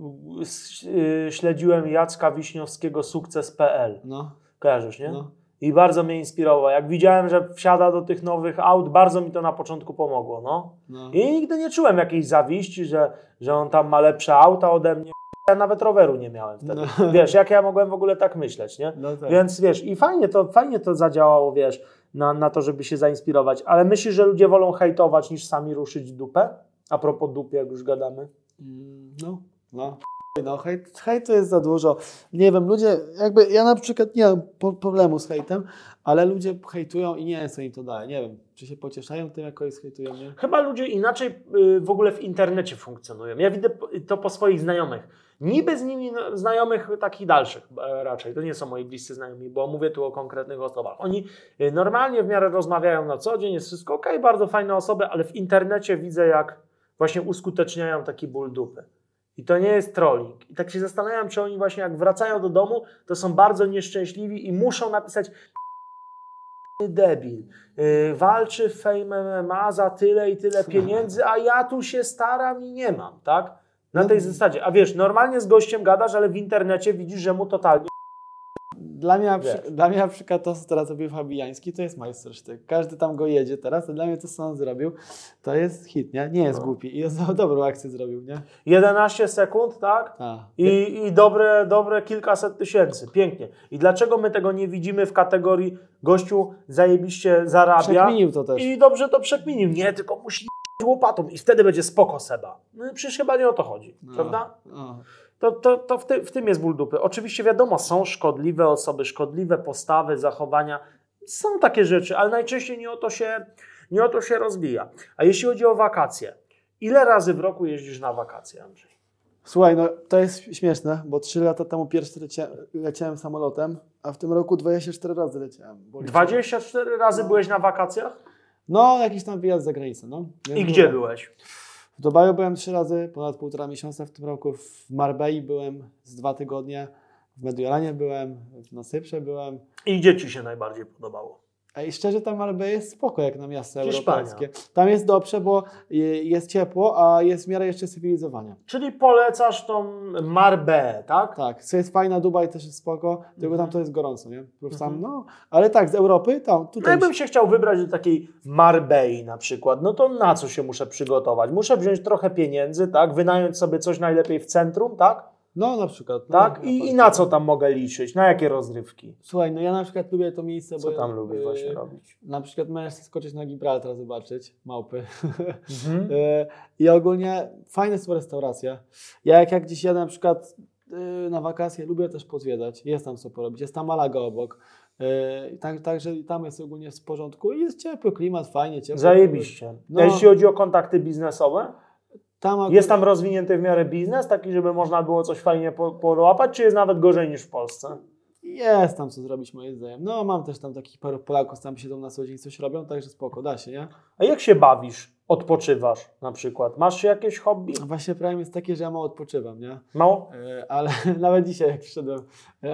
y, śledziłem Jacka Wiśniowskiego Sukces.pl. No, Kojarzysz, nie? no. I bardzo mnie inspirował. Jak widziałem, że wsiada do tych nowych aut, bardzo mi to na początku pomogło, no. no. I nigdy nie czułem jakiejś zawiści, że, że on tam ma lepsze auta ode mnie. Ja nawet roweru nie miałem wtedy. No. Wiesz, jak ja mogłem w ogóle tak myśleć, nie? No tak. Więc wiesz, i fajnie to, fajnie to zadziałało, wiesz, na, na to, żeby się zainspirować. Ale myślisz, że ludzie wolą hejtować niż sami ruszyć dupę? A propos dupy, jak już gadamy. Mm, No, no. No, hejt, hejt to jest za dużo. Nie wiem, ludzie, jakby ja na przykład nie mam problemu z hejtem, ale ludzie hejtują i nie wiem, co im to daje. Nie wiem, czy się pocieszają tym, jak kogoś hejtują, nie? Chyba ludzie inaczej y, w ogóle w internecie funkcjonują. Ja widzę to po swoich znajomych. Niby z nimi no, znajomych takich dalszych e, raczej. To nie są moi bliscy znajomi, bo mówię tu o konkretnych osobach. Oni y, normalnie w miarę rozmawiają na co dzień, jest wszystko ok, bardzo fajne osoby, ale w internecie widzę jak właśnie uskuteczniają taki ból dupy. I to nie jest trolling. I tak się zastanawiam, czy oni właśnie jak wracają do domu, to są bardzo nieszczęśliwi i muszą napisać debil. Yy, walczy w Fame MMA za tyle i tyle pieniędzy, a ja tu się staram i nie mam, tak? Na No. tej zasadzie. A wiesz, normalnie z gościem gadasz, ale w internecie widzisz, że mu totalnie. Dla mnie, przy, dla mnie na przykład to, co teraz zrobił Fabijański, to jest majstersztyk. Każdy tam go jedzie teraz, a dla mnie to, co on zrobił, to jest hit, nie? Nie jest No. głupi i jest dobrą akcję zrobił, nie? 11 sekund, tak? A. I, i dobre, dobre kilkaset tysięcy. Pięknie. I dlaczego my tego nie widzimy w kategorii gościu zajebiście zarabia Przekminił to też. i dobrze to przekminił? Nie, tylko musi łopatą i wtedy będzie spoko Seba. No przecież chyba nie o to chodzi, No. prawda? O. To, to, to w, ty, w tym jest ból dupy. Oczywiście wiadomo, są szkodliwe osoby, szkodliwe postawy, zachowania. Są takie rzeczy, ale najczęściej nie o to się, nie o to się rozbija. A jeśli chodzi o wakacje, ile razy w roku jeździsz na wakacje, Andrzej? Słuchaj, no to jest śmieszne, bo trzy lata temu pierwszy lecia, leciałem samolotem, a w tym roku 24 razy leciałem. Bo 24 razy byłeś na wakacjach? No, jakiś tam wyjazd za granicę, no. Więc I gdzie byłem. byłeś? W Dubaju byłem trzy razy, ponad półtora miesiąca w tym roku. W Marbei byłem z dwa tygodnie, w Mediolanie byłem, na Cyprze byłem. I gdzie ci się najbardziej podobało? I szczerze, ta Marbella jest spoko jak na miasto Hiszpania. europejskie. Tam jest dobrze, bo jest ciepło, a jest w miarę jeszcze cywilizowania. Czyli polecasz tą Marbę, tak? Tak, co jest fajna, Dubaj też jest spoko, tylko tam to jest gorąco, nie? Plus tam, Mhm. no, ale tak, z Europy, tam, No tutaj... jakbym się chciał wybrać do takiej Marbei na przykład, no to na co się muszę przygotować? Muszę wziąć trochę pieniędzy, tak? Wynająć sobie coś najlepiej w centrum, tak? No, na przykład. No, Tak? I, I na co tam mogę liczyć? Na jakie rozrywki? Słuchaj, no ja na przykład lubię to miejsce, Co bo... tam lubisz y, właśnie robić? Na przykład możesz skoczyć na Gibraltar, zobaczyć, małpy. Mhm. Y, I ogólnie fajne są restauracje. Ja jak, jak gdzieś jadę na przykład y, na wakacje, lubię też pozwiedzać. Jest tam co porobić. Jest tam Malaga obok. Tak, Także tam jest ogólnie w porządku i jest ciepły klimat, fajnie, ciepło. Zajebiście. No. A jeśli chodzi o kontakty biznesowe, Tam ogólnie- jest tam rozwinięty w miarę biznes, taki, żeby można było coś fajnie po- połapać, czy jest nawet gorzej niż w Polsce? Jest tam co zrobić moim zdaniem. No mam też tam takich paru Polaków, tam siedzą na co dzień, coś robią, także spoko, da się, nie? A jak się bawisz? Odpoczywasz na przykład? Masz jakieś hobby? Właśnie problem jest taki, że ja mało odpoczywam, nie? Mało? E, ale nawet dzisiaj jak przyszedłem,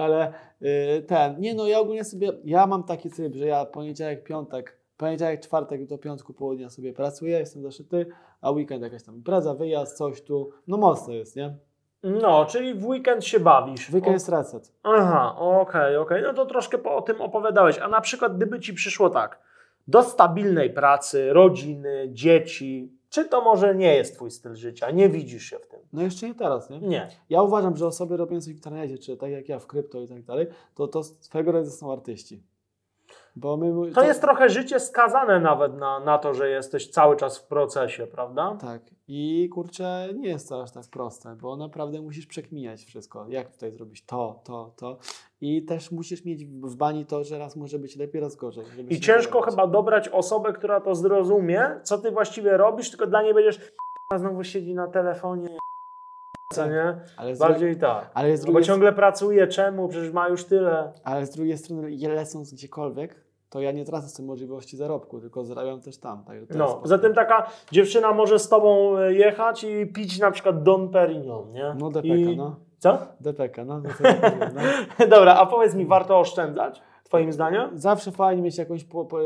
ale e, ten, nie no, ja ogólnie sobie, ja mam taki tryb, że ja poniedziałek, piątek, poniedziałek, czwartek do piątku południa sobie pracuję, jestem zaszyty, a weekend jakaś tam impreza, wyjazd, coś tu, no mocno jest, nie? No, czyli w weekend się bawisz. Weekend O- jest reset. Aha, okej, okej. No to troszkę po, o tym opowiadałeś. A na przykład, gdyby ci przyszło tak, do stabilnej pracy, rodziny, dzieci, czy to może nie jest twój styl życia? Nie widzisz się w tym? No jeszcze nie teraz, nie? Nie. Ja uważam, że osoby robiące w internecie, czy tak jak ja w krypto i tak dalej, to to swego rodzaju są artyści. My, To jest trochę życie skazane nawet na, na to, że jesteś cały czas w procesie, prawda? Tak. I kurczę, nie jest to aż tak proste, bo naprawdę musisz przekminiać wszystko. Jak tutaj zrobić to, to, to. I też musisz mieć w bani to, że raz może być lepiej, raz gorzej. I ciężko chyba dobrać osobę, która to zrozumie, co ty właściwie robisz, tylko dla niej będziesz "A, znowu siedzi na telefonie, co nie? Ale Bardziej tak. ale, No bo ciągle pracuje, czemu? Przecież ma już tyle. ale z drugiej strony, lecąc gdziekolwiek, to ja nie tracę z tym możliwości zarobku, tylko zarabiam też tam. Tak, No, tym taka dziewczyna może z tobą e, jechać i pić na przykład Don Perignon, nie? No DPK, I... no. Co? DPK, no. no, no. Dobra, a powiedz mi, warto oszczędzać, twoim zdaniem? Zawsze fajnie mieć jakąś po, po,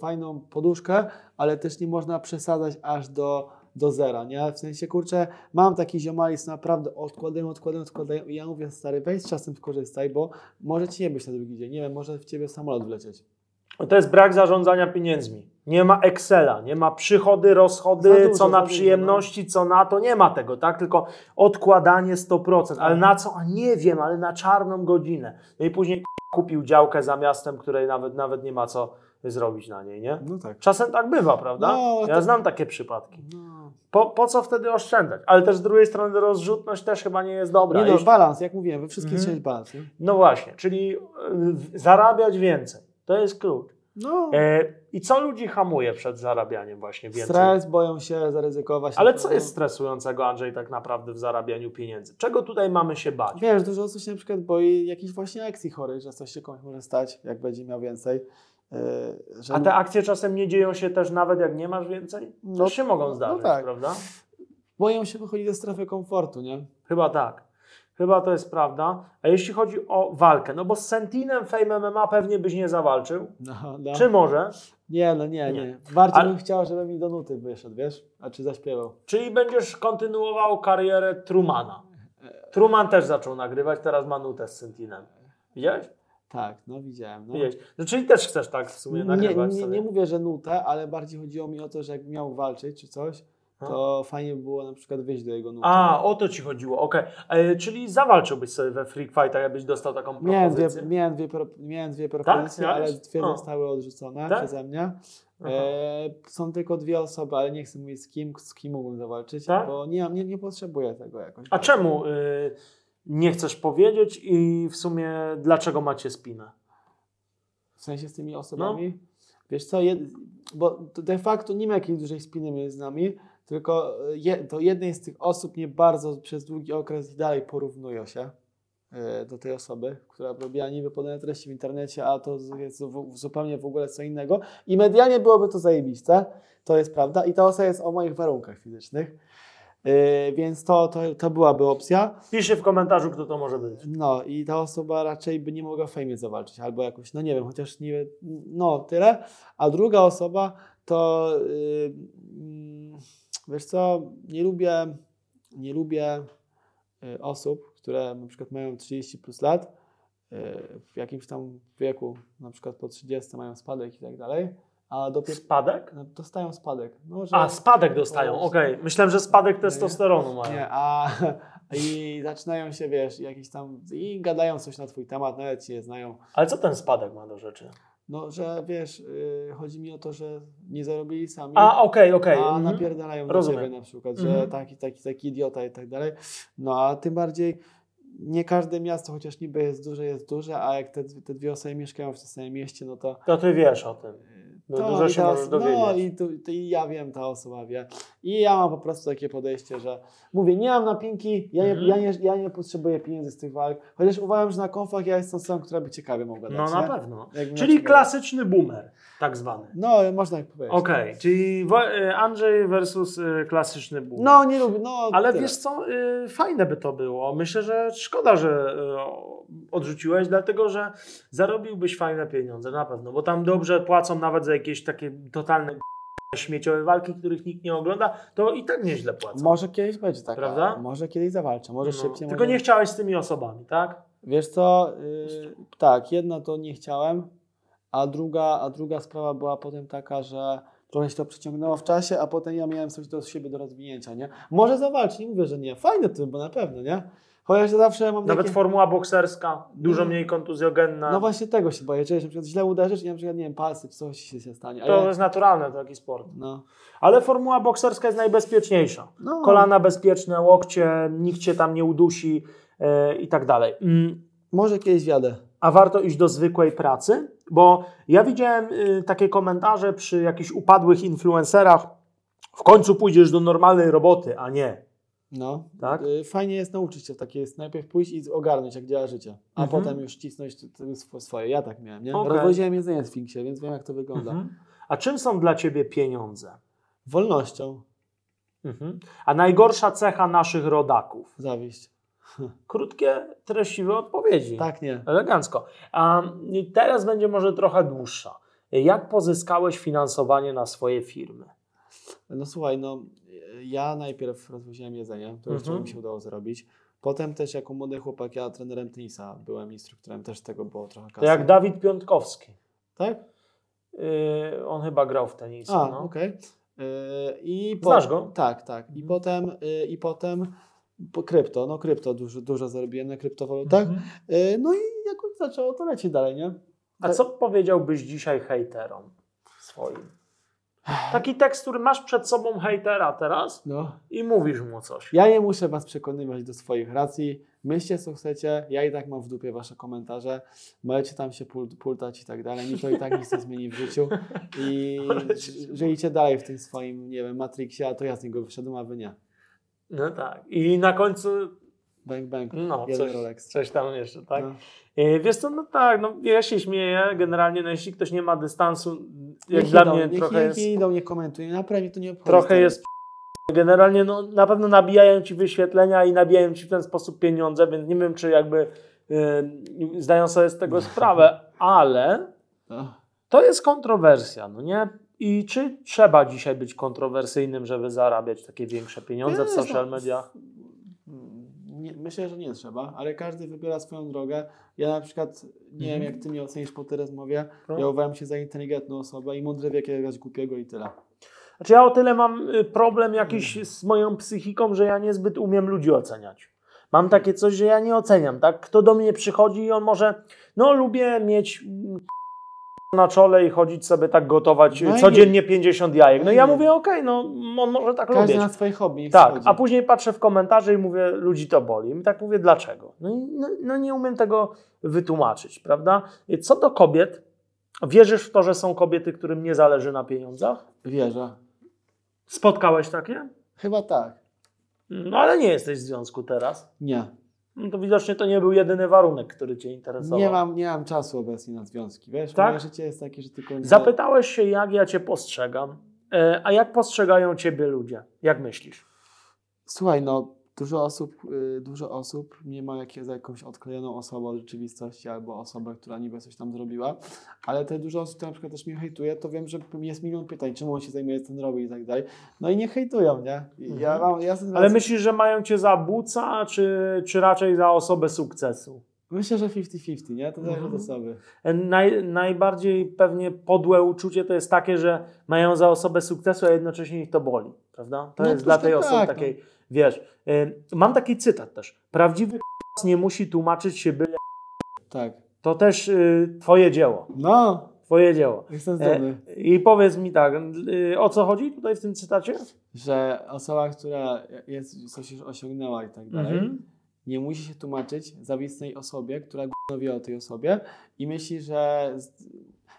fajną poduszkę, ale też nie można przesadzać aż do, do zera, nie? W sensie, kurczę, mam taki ziomali, co naprawdę odkładają, odkładają, odkładają i ja mówię, stary, weź z czasem skorzystaj, bo może Ci nie być na drugi dzień, nie wiem, może w Ciebie samolot wlecieć. To jest brak zarządzania pieniędzmi. Nie ma Excela, nie ma przychody, rozchody, dużo, co na dużo, przyjemności, co na to, nie ma tego, tak? Tylko odkładanie 100%. Ale na co? A nie wiem, ale na czarną godzinę. No i później kupił działkę za miastem, której nawet, nawet nie ma co zrobić na niej, nie? No tak. Czasem tak bywa, prawda? No, ja to- znam takie przypadki. No. Po, po co wtedy oszczędzać? Ale też z drugiej strony rozrzutność też chyba nie jest dobra. Nie no, Jeśli- balans, jak mówiłem, we wszystkim Mhm. trzeba mieć balans, nie? no właśnie, czyli y, zarabiać więcej. To jest klucz. No, E, I co ludzi hamuje przed zarabianiem właśnie więcej? stres, boją się zaryzykować. Ale na co jest stresującego, Andrzej, tak naprawdę w zarabianiu pieniędzy? Czego tutaj mamy się bać? Wiesz, dużo osób się na przykład boi jakichś właśnie akcji chorych, że coś się komuś może stać, jak będzie miał więcej. Że A te akcje czasem nie dzieją się też nawet jak nie masz więcej? No, Też się mogą no zdarzyć, tak. prawda? boją się wychodzić ze strefy komfortu, nie? Chyba tak. Chyba to jest prawda. A jeśli chodzi o walkę, no bo z Sentinem Fame MMA pewnie byś nie zawalczył. No, no. Czy może? Nie, no nie, Nie. nie. Bardziej Ale- bym chciał, żeby mi do nuty wyszedł, wiesz? A czy zaśpiewał? Czyli będziesz kontynuował karierę Trumana. Truman też zaczął nagrywać, teraz ma nutę z Sentinem. Widziałeś? Tak, no widziałem. No. Widziałeś. No, czyli też chcesz tak w sumie Nie, nagrywać nie, sobie. nie mówię, że nutę, ale bardziej chodziło mi o to, że jakby miał walczyć czy coś, to fajnie by było na przykład wyjść do jego nuty. A, o to ci chodziło, okej. E, Czyli zawalczyłbyś sobie we Freak Fightach, jakbyś dostał taką Miałem dwie, propozycję? miałem dwie, pro- miałem dwie propozycje, ale Miałeś? dwie zostały odrzucone Tak? przeze mnie. E, są tylko dwie osoby, ale nie chcę mówić z kim, z kim mógłbym zawalczyć, Tak? bo nie, nie, nie potrzebuję tego jakoś. A czemu y, nie chcesz powiedzieć i w sumie dlaczego macie spinę? W sensie z tymi osobami? Wiesz co, jed, bo de facto nie ma jakiejś dużej spiny między nami, tylko je, to jednej z tych osób nie bardzo przez długi okres i dalej porównują się e, do tej osoby, która robiła niby podane treści w internecie, a to jest w, zupełnie w ogóle co innego. I medialnie byłoby to zajebiste, to jest prawda. I ta osoba jest o moich warunkach fizycznych, e, więc to, to, to byłaby opcja. Piszcie w komentarzu, kto to może być. No i ta osoba raczej by nie mogła w fejmie zawalczyć, albo jakoś, no nie wiem, chociaż nie, no tyle. A druga osoba to, yy, wiesz co, nie lubię, nie lubię y, osób, które na przykład mają 30 plus lat, y, w jakimś tam wieku, na przykład po 30 mają spadek i tak dalej, a dopiero Spadek? no, dostają spadek. No, że, A, spadek dostają, okej. Myślałem, że spadek testosteronu mają. Nie, a i zaczynają się, wiesz, jakieś tam i gadają coś na twój temat, nawet cię znają. Ale co ten spadek ma do rzeczy? No, że wiesz, yy, chodzi mi o to, że nie zarobili sami, A, okej, okej. a mhm. napierdalają do ciebie na przykład, że Mhm. taki, taki, taki idiota i tak dalej. No, a tym bardziej nie każde miasto, chociaż niby jest duże, jest duże, a jak te, te dwie osoby mieszkają w tym samym mieście, no to To ty wiesz o tym. No, to dużo się ta możesz os- No dowiedzieć. i, tu, to i ja wiem, ta osoba wie. I ja mam po prostu takie podejście, że mówię, nie mam napinki, ja nie, Mhm. ja nie, ja nie potrzebuję pieniędzy z tych walk, chociaż uważam, że na konfach ja jestem osobą, która by ciekawie mogła dać. No na nie? pewno. Jakbym Czyli na klasyczny boomer, tak zwany. No, można tak powiedzieć. Okej, czyli wo- y, Andrzej versus y, klasyczny boomer. No, nie lubię, no Ale tyle. wiesz co, y, fajne by to było. Myślę, że szkoda, że odrzuciłeś, dlatego że zarobiłbyś fajne pieniądze, na pewno, bo tam dobrze płacą nawet za jakieś takie totalne śmieciowe walki, których nikt nie ogląda, to i tak nieźle płacą. Może kiedyś będzie tak, Prawda? może kiedyś zawalczę, może No, szybciej. Tylko może... nie chciałeś z tymi osobami, tak? Wiesz co, yy, tak, jedna to nie chciałem, a druga, a druga sprawa była potem taka, że trochę się to przeciągnęło w czasie, a potem ja miałem coś do siebie do rozwinięcia, nie? Może zawalczyć, nie mówię, że nie. Fajne to, bo na pewno, nie? Chociaż ja zawsze mam Nawet takie... formuła bokserska, dużo No. mniej kontuzjogenna. No właśnie tego się boję, że na przykład źle uderzysz i na przykład, nie wiem, palce czy coś się stanie. To ja... jest naturalne, to taki sport. No. Ale formuła bokserska jest najbezpieczniejsza. No. Kolana bezpieczne, łokcie, nikt cię tam nie udusi e, i tak dalej. Mm, Może kiedyś wiadę. a warto iść do zwykłej pracy, bo ja widziałem y, takie komentarze przy jakichś upadłych influencerach. W końcu pójdziesz do normalnej roboty, a nie. No. Tak? Y, Fajnie jest nauczyć się takie jest najpierw pójść i ogarnąć, jak działa życie, a Mhm. potem już cisnąć swoje. Ja tak miałem, nie? Okej. Rozwoziłem jedzenie w Sfinksie, więc wiem, jak to wygląda. Mhm. A czym są dla ciebie pieniądze? Wolnością. Mhm. A najgorsza cecha naszych rodaków? Zawiść. Krótkie, treściwe odpowiedzi. Tak, nie. Elegancko. A teraz będzie może trochę dłuższa. Jak pozyskałeś finansowanie na swoje firmy? No słuchaj, no ja najpierw rozwoziłem jedzenie, to Mhm. mi się udało zrobić. Potem też jako młody chłopak, ja trenerem tenisa byłem, instruktorem, też tego było trochę kasy. To jak Dawid Piątkowski. Tak? Yy, on chyba grał w tenisa. A, no. okej. Y, I Znasz go? Tak, tak. I potem, y, i potem po krypto, no krypto dużo, dużo zarobiłem na kryptowalutach. Mhm. Y, No i jakoś zaczęło to lecieć dalej, nie? A co powiedziałbyś dzisiaj hejterom swoim? Taki tekst, który masz przed sobą hejtera teraz No. i mówisz mu coś. Ja nie muszę was przekonywać do swoich racji. Myślcie co chcecie. Ja i tak mam w dupie wasze komentarze. Możecie tam się pul- pultać i tak dalej. Mi to i tak nic nie zmieni w życiu. I żyjcie dalej w tym swoim, nie wiem, Matrixie, a to ja z niego wyszedłem, a wy nie. No tak. I na końcu, Bang, bang. no, Jeden coś, Rolex. coś tam jeszcze, tak? No. E, Wiesz co, no tak, no ja się śmieję generalnie, no jeśli ktoś nie ma dystansu, jak Niech dla idą, mnie niech, trochę niech jest, idą, nie komentują. Naprawdę to nie obchodzi. trochę jest generalnie, no na pewno nabijają ci wyświetlenia i nabijają ci w ten sposób pieniądze, więc nie wiem, czy jakby y, zdają sobie z tego sprawę, ale No. to jest kontrowersja, no nie? I czy trzeba dzisiaj być kontrowersyjnym, żeby zarabiać takie większe pieniądze w Jest, social no. mediach? Nie, myślę, że nie trzeba, ale każdy wybiera swoją drogę. Ja na przykład, nie wiem jak ty mnie ocenisz po tej rozmowie, No. ja uważam się za inteligentną osobę i mądry wie jakiegoś głupiego i tyle. Znaczy ja o tyle mam y, problem jakiś z moją psychiką, że ja niezbyt umiem ludzi oceniać. Mam takie coś, że ja nie oceniam, tak? Kto do mnie przychodzi i on może, no lubię mieć na czole i chodzić sobie tak gotować No codziennie 50 jajek. No i ja mówię, okej, no on może tak Każdy lubić. na swoje hobby. Tak, schodzi. a później patrzę w komentarze i mówię, ludzi to boli. I tak mówię, dlaczego? No, no, no nie umiem tego wytłumaczyć, prawda? Co do kobiet, wierzysz w to, że są kobiety, którym nie zależy na pieniądzach? Wierzę. Spotkałeś takie? Chyba tak. No ale nie jesteś w związku teraz. Nie. No to widocznie to nie był jedyny warunek, który Cię interesował. Nie mam, nie mam czasu obecnie na związki. Wiesz, Tak? moje życie jest takie, że tylko... Zapytałeś się, jak ja Cię postrzegam. E, A jak postrzegają Ciebie ludzie? Jak myślisz? Słuchaj, no dużo osób, y, dużo osób mnie ma jak, za jakąś odklejoną osobę od rzeczywistości albo osobę, która niby coś tam zrobiła, ale te dużo osób, które na przykład też mnie hejtuje, to wiem, że jest milion pytań, czemu on się zajmuje, co on robi i tak dalej. No i nie hejtują, nie? Ja Mhm. mam, ja Ale myślisz, że mają Cię za buca, czy, czy raczej za osobę sukcesu? Myślę, że 50-50, nie? To zależy od Mhm. osoby. Naj, najbardziej pewnie podłe uczucie to jest takie, że mają za osobę sukcesu, a jednocześnie ich to boli, prawda? To No jest troszkę dla tej osoby tak, takiej, wiesz. y, mam taki cytat też. Prawdziwy nie musi tłumaczyć się byle. Tak. To też y, twoje dzieło. No, Twoje dzieło. jestem E, zdany. I powiedz mi tak, y, o co chodzi tutaj w tym cytacie? Że osoba, która jest, coś już osiągnęła i tak dalej, Mhm. Nie musi się tłumaczyć zawistnej osobie, która gówno wie o tej osobie i myśli, że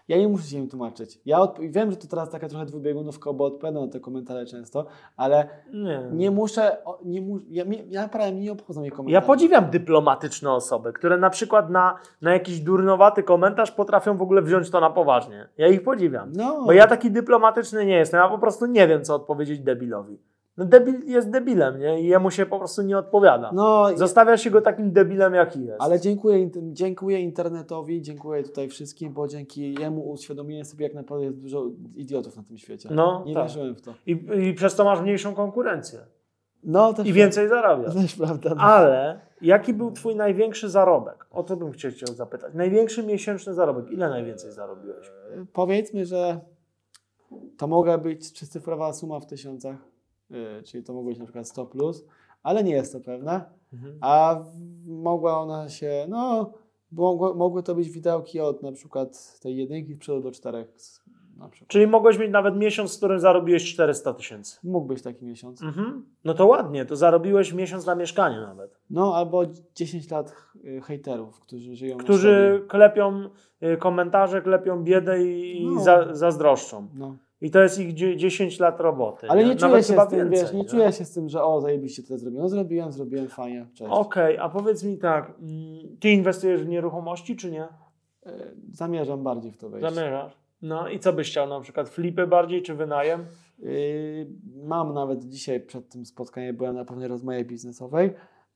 ja nie muszę się im tłumaczyć. Ja wiem, że to teraz taka trochę dwubiegunówka, bo odpowiadam na te komentarze często, ale Nie. nie muszę, nie mu... ja, ja naprawdę nie obchodzą mnie Ja komentarze. podziwiam dyplomatyczne osoby, które na przykład na, na jakiś durnowaty komentarz potrafią w ogóle wziąć to na poważnie. Ja ich podziwiam. No, Bo ja taki dyplomatyczny nie jestem, ja po prostu nie wiem, co odpowiedzieć debilowi. No debil jest debilem, nie? I jemu się po prostu nie odpowiada. no Zostawia się go takim debilem, jaki jest. ale dziękuję, dziękuję internetowi, dziękuję tutaj wszystkim, bo dzięki jemu uświadomiłem sobie, jak naprawdę jest dużo idiotów na tym świecie. No, nie tak. wierzyłem w to. I, I przez to masz mniejszą konkurencję. No, też I więcej zarabiasz. Też prawda. no. Ale jaki był twój największy zarobek? O to bym chciał cię zapytać. Największy miesięczny zarobek. Ile najwięcej zarobiłeś? Powiedzmy, że to mogła być trzycyfrowa suma w tysiącach, czyli to mogło być na przykład 100 plus, ale nie jest to pewne. Mhm. a mogła ona się, no, mogło, mogły to być widełki od na przykład tej jedynki w przodu do czterech. Czyli mogłeś mieć nawet miesiąc, w którym zarobiłeś 400 tysięcy. Mógł być taki miesiąc. Mhm. No to ładnie, to zarobiłeś miesiąc na mieszkanie nawet. No, albo 10 lat y, hejterów, którzy żyją Którzy klepią y, komentarze, klepią biedę i, i No. za, zazdroszczą. No. I to jest ich dzie- 10 lat roboty. Ale nie Nawet czuję się z tym, więcej, wiesz, nie nie? czuję się z tym, że o, zajebiście to zrobiłem. No zrobiłem, zrobiłem, fajnie, cześć. Okej, a powiedz mi tak, mm, ty inwestujesz w nieruchomości, czy nie? Y, Zamierzam bardziej w to wejść. Zamierzasz. No i co byś chciał, na przykład flipy bardziej, czy wynajem? Yy, Mam nawet dzisiaj przed tym spotkaniem, byłem na pewnej rozmowie biznesowej.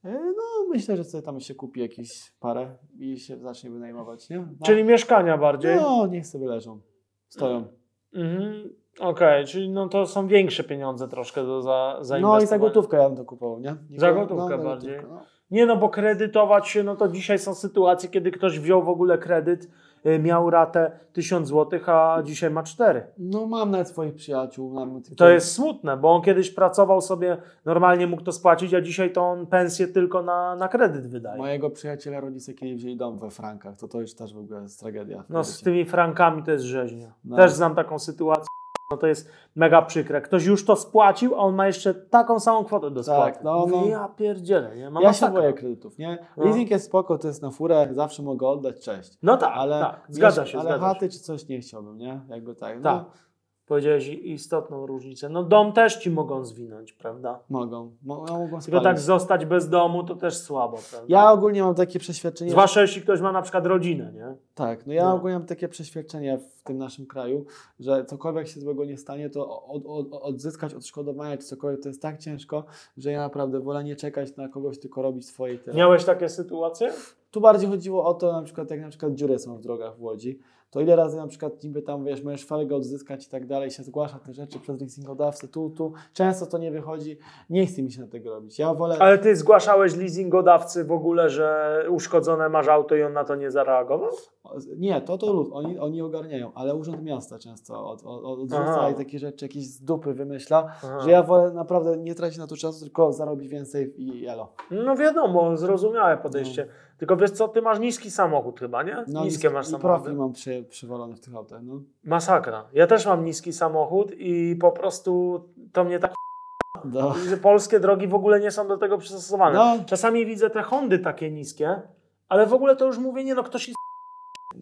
Yy, No, myślę, że sobie tam się kupi jakieś parę i się zacznie wynajmować, nie? No, Czyli mieszkania bardziej? No, niech sobie leżą, stoją. Mhm. Okej, czyli no to są większe pieniądze troszkę do za, No i zainwestowania. za gotówkę ja bym to kupował, nie? nie Za no, gotówkę za bardziej. gotówkę, no. Nie no, bo kredytować się, no to dzisiaj są sytuacje, kiedy ktoś wziął w ogóle kredyt, miał ratę 1000 zł, a dzisiaj ma 4. No mam nawet swoich przyjaciół. Mam takie- To jest smutne, bo on kiedyś pracował sobie, normalnie mógł to spłacić, a dzisiaj to on pensję tylko na, na kredyt wydaje. Mojego przyjaciela rodzice kiedyś wzięli dom we Frankach, to to już też w ogóle jest tragedia. No z tymi frankami to jest rzeźnia. No. Też znam taką sytuację. No to jest mega przykre. Ktoś już to spłacił, a on ma jeszcze taką samą kwotę do spłaty. Tak, no, no. Ja pierdzielę, nie? Mam Ja się boję kredytów, nie? No. Leasing jest spoko, to jest na furę, zawsze mogę oddać, cześć. No tak, ale tak. Zgadza się, ale zgadza chaty się. czy coś nie chciałbym, nie? Jakby tak. No, Tak. Powiedziałeś istotną różnicę. No dom też ci mogą zwinąć, prawda? Mogą. Mo, no, mogą Tylko tak zostać bez domu to też słabo, prawda? Ja ogólnie mam takie przeświadczenie. Zwłaszcza jeśli ktoś ma na przykład rodzinę, nie? Tak, no ja No. ogólnie mam takie przeświadczenie w tym naszym kraju, że cokolwiek się złego nie stanie, to od, od, odzyskać odszkodowanie czy cokolwiek to jest tak ciężko, że ja naprawdę wolę nie czekać na kogoś, tylko robić swoje tyle. Miałeś takie sytuacje? Tu bardziej chodziło o to, na przykład jak na przykład dziury są w drogach w Łodzi, to ile razy na przykład niby tam, wiesz, możesz felgę odzyskać i tak dalej, się zgłasza te rzeczy przez leasingodawcę, tu, tu, często to nie wychodzi, nie chce mi się na tego robić. Ja wolę... Ale ty zgłaszałeś leasingodawcy w ogóle, że uszkodzone masz auto i on na to nie zareagował? Nie, to to lud, oni, oni ogarniają, ale Urząd Miasta często od, od, odrzuca i takie rzeczy jakieś z dupy wymyśla, Aha. że ja wolę naprawdę nie tracić na to czasu, tylko zarobić więcej i elo. No wiadomo, zrozumiałe podejście. Tylko wiesz co, ty masz niski samochód chyba, nie? No Niskie i, masz i samochody. profil mam przy, przywalony w tych autach, no. Masakra. Ja też mam niski samochód i po prostu to mnie tak Do, że polskie drogi w ogóle nie są do tego przystosowane. No. Czasami widzę te Hondy takie niskie, ale w ogóle to już mówię, nie no, ktoś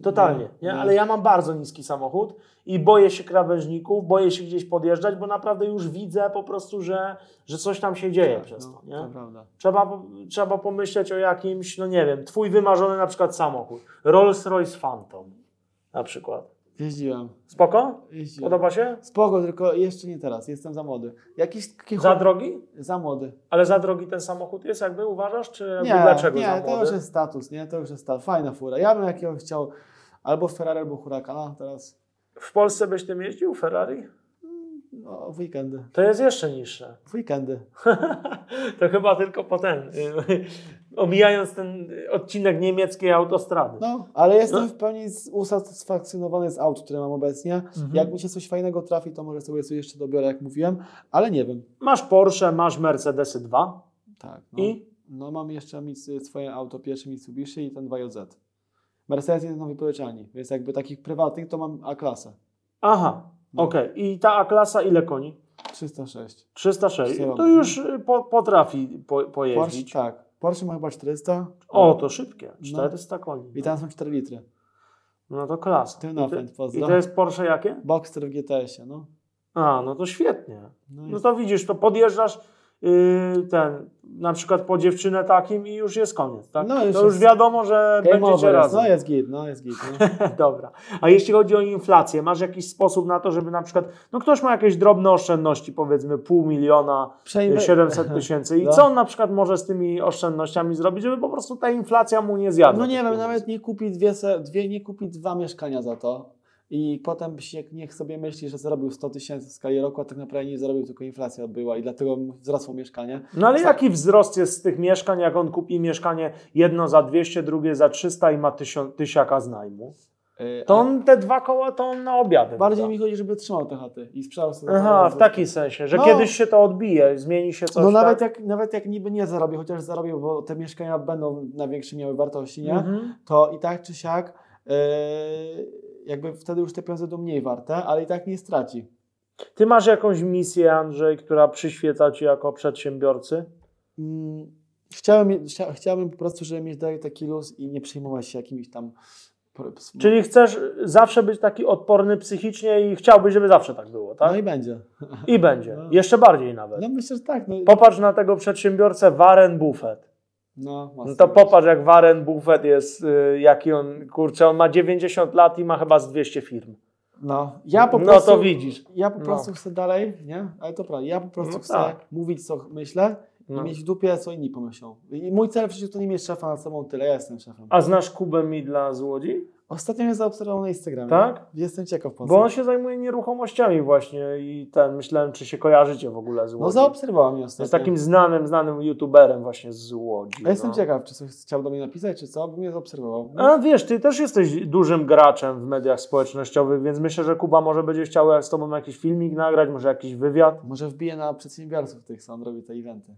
totalnie, nie? No. Ale ja mam bardzo niski samochód i boję się krawężników, boję się gdzieś podjeżdżać, bo naprawdę już widzę po prostu, że, że coś tam się dzieje przez to, no, to nie? prawda. Trzeba, trzeba pomyśleć o jakimś, no nie wiem, twój wymarzony na przykład samochód. Rolls-Royce Phantom na przykład. Jeździłem, Spoko? jeździłem. Podoba się? Spoko, tylko jeszcze nie teraz, jestem za młody. Jakiś taki Za drogi? Za młody. Ale za drogi ten samochód jest, jakby uważasz, czy jakby Nie, dlaczego nie, za to młody? już jest status, nie? To już jest status. Fajna fura. Ja bym jakiegoś chciał albo Ferrari, albo Huracana teraz. W Polsce byś tym jeździł, Ferrari? No, w weekendy. To jest jeszcze niższe. W weekendy. to chyba tylko potem. Omijając ten odcinek niemieckiej autostrady. No, ale jestem No. w pełni usatysfakcjonowany z aut, które mam obecnie. Mhm. Jak mi się coś fajnego trafi, to może sobie coś jeszcze dobiorę, jak mówiłem, ale nie wiem. Masz Porsche, masz Mercedesy 2 Tak. No, i no mam jeszcze swoje auto, pierwsze Mitsubishi i ten 2JZ. Mercedes jest na wypożyczalni, więc jakby takich prywatnych to mam A-klasę. aha, No. okej. I ta A-klasa ile koni? 306. 306. Cztery. To już po, potrafi po, Porsche, pojeździć. tak. Porsche ma chyba 400. O, to szybkie. No. 400 koni. I tam są 4 litry. No to klasa. Ten napęd, I to jest Porsche jakie? Boxster w GTS-ie, no. A, no to świetnie. No, No to widzisz, to podjeżdżasz ten, na przykład po dziewczynę takim i już jest koniec, tak? No, już to już jest- wiadomo, że Game będziecie over razem. No jest git, no jest git. No. Dobra. A jeśli chodzi o inflację, masz jakiś sposób na to, żeby na przykład, no ktoś ma jakieś drobne oszczędności, powiedzmy pół miliona, Przejmę- 700 tysięcy i No. co on na przykład może z tymi oszczędnościami zrobić, żeby po prostu ta inflacja mu nie zjadła? No nie wiem, nawet nie kupi dwie, dwie, nie kupi dwa mieszkania za to. I potem się, niech sobie myśli, że zarobił 100 tysięcy w skali roku, a tak naprawdę nie zarobił, tylko inflacja była i dlatego wzrosło mieszkanie. No ale jaki wzrost jest z tych mieszkań, jak on kupi mieszkanie jedno za 200, drugie za 300 i ma tysią, tysiaka z najmu? Yy, To on te dwa koła to on na obiady. Bardziej wyda. mi chodzi, żeby trzymał te chaty i sprzedał sobie. Aha, w takim sensie, że No. kiedyś się to odbije, zmieni się coś. No nawet tak? jak, nawet jak niby nie zarobię, chociaż zarobię, bo te mieszkania będą na większe miały wartości, nie? Mhm. To i tak czy siak yy, jakby wtedy już te pieniądze będą mniej warte, ale i tak nie straci. Ty masz jakąś misję, Andrzej, która przyświeca ci jako przedsiębiorcy? Mm, Chciałem, chcia, chciałbym po prostu, żeby mieć dalej taki luz i nie przejmować się jakimiś tam. pro- Czyli chcesz zawsze być taki odporny psychicznie i chciałbyś, żeby zawsze tak było, tak? No i będzie. I będzie. No. Jeszcze bardziej nawet. No myślę, że tak. No, Popatrz na tego przedsiębiorcę Warren Buffett. No, No to popatrz, jak Warren Buffett jest, y, jaki on, kurczę, on ma 90 lat i ma chyba z 200 firm. No, ja po No prostu, to widzisz. Ja po No. prostu chcę dalej, nie? Ale to prawda. Ja po prostu No chcę tak. mówić, co myślę No. i mieć w dupie, co inni pomyślą. I mój cel w życiu to nie mieć szefa nad sobą tyle, ja jestem szefem. A znasz Kubę Midla z Łodzi? Ostatnio mnie zaobserwował na Instagramie. Tak? Jestem ciekaw po co. Bo on się zajmuje nieruchomościami właśnie i ten, myślałem, czy się kojarzycie w ogóle z Łodzi. No zaobserwował mnie ostatnio. Jest takim znanym, znanym youtuberem właśnie z Łodzi. A jestem no. ciekaw, czy coś chciał do mnie napisać, czy co, bo mnie zaobserwował. A wiesz, ty też jesteś dużym graczem w mediach społecznościowych, więc myślę, że Kuba może będzie chciał z tobą jakiś filmik nagrać, może jakiś wywiad. Może wbije na przedsiębiorców tych, co on robi te eventy.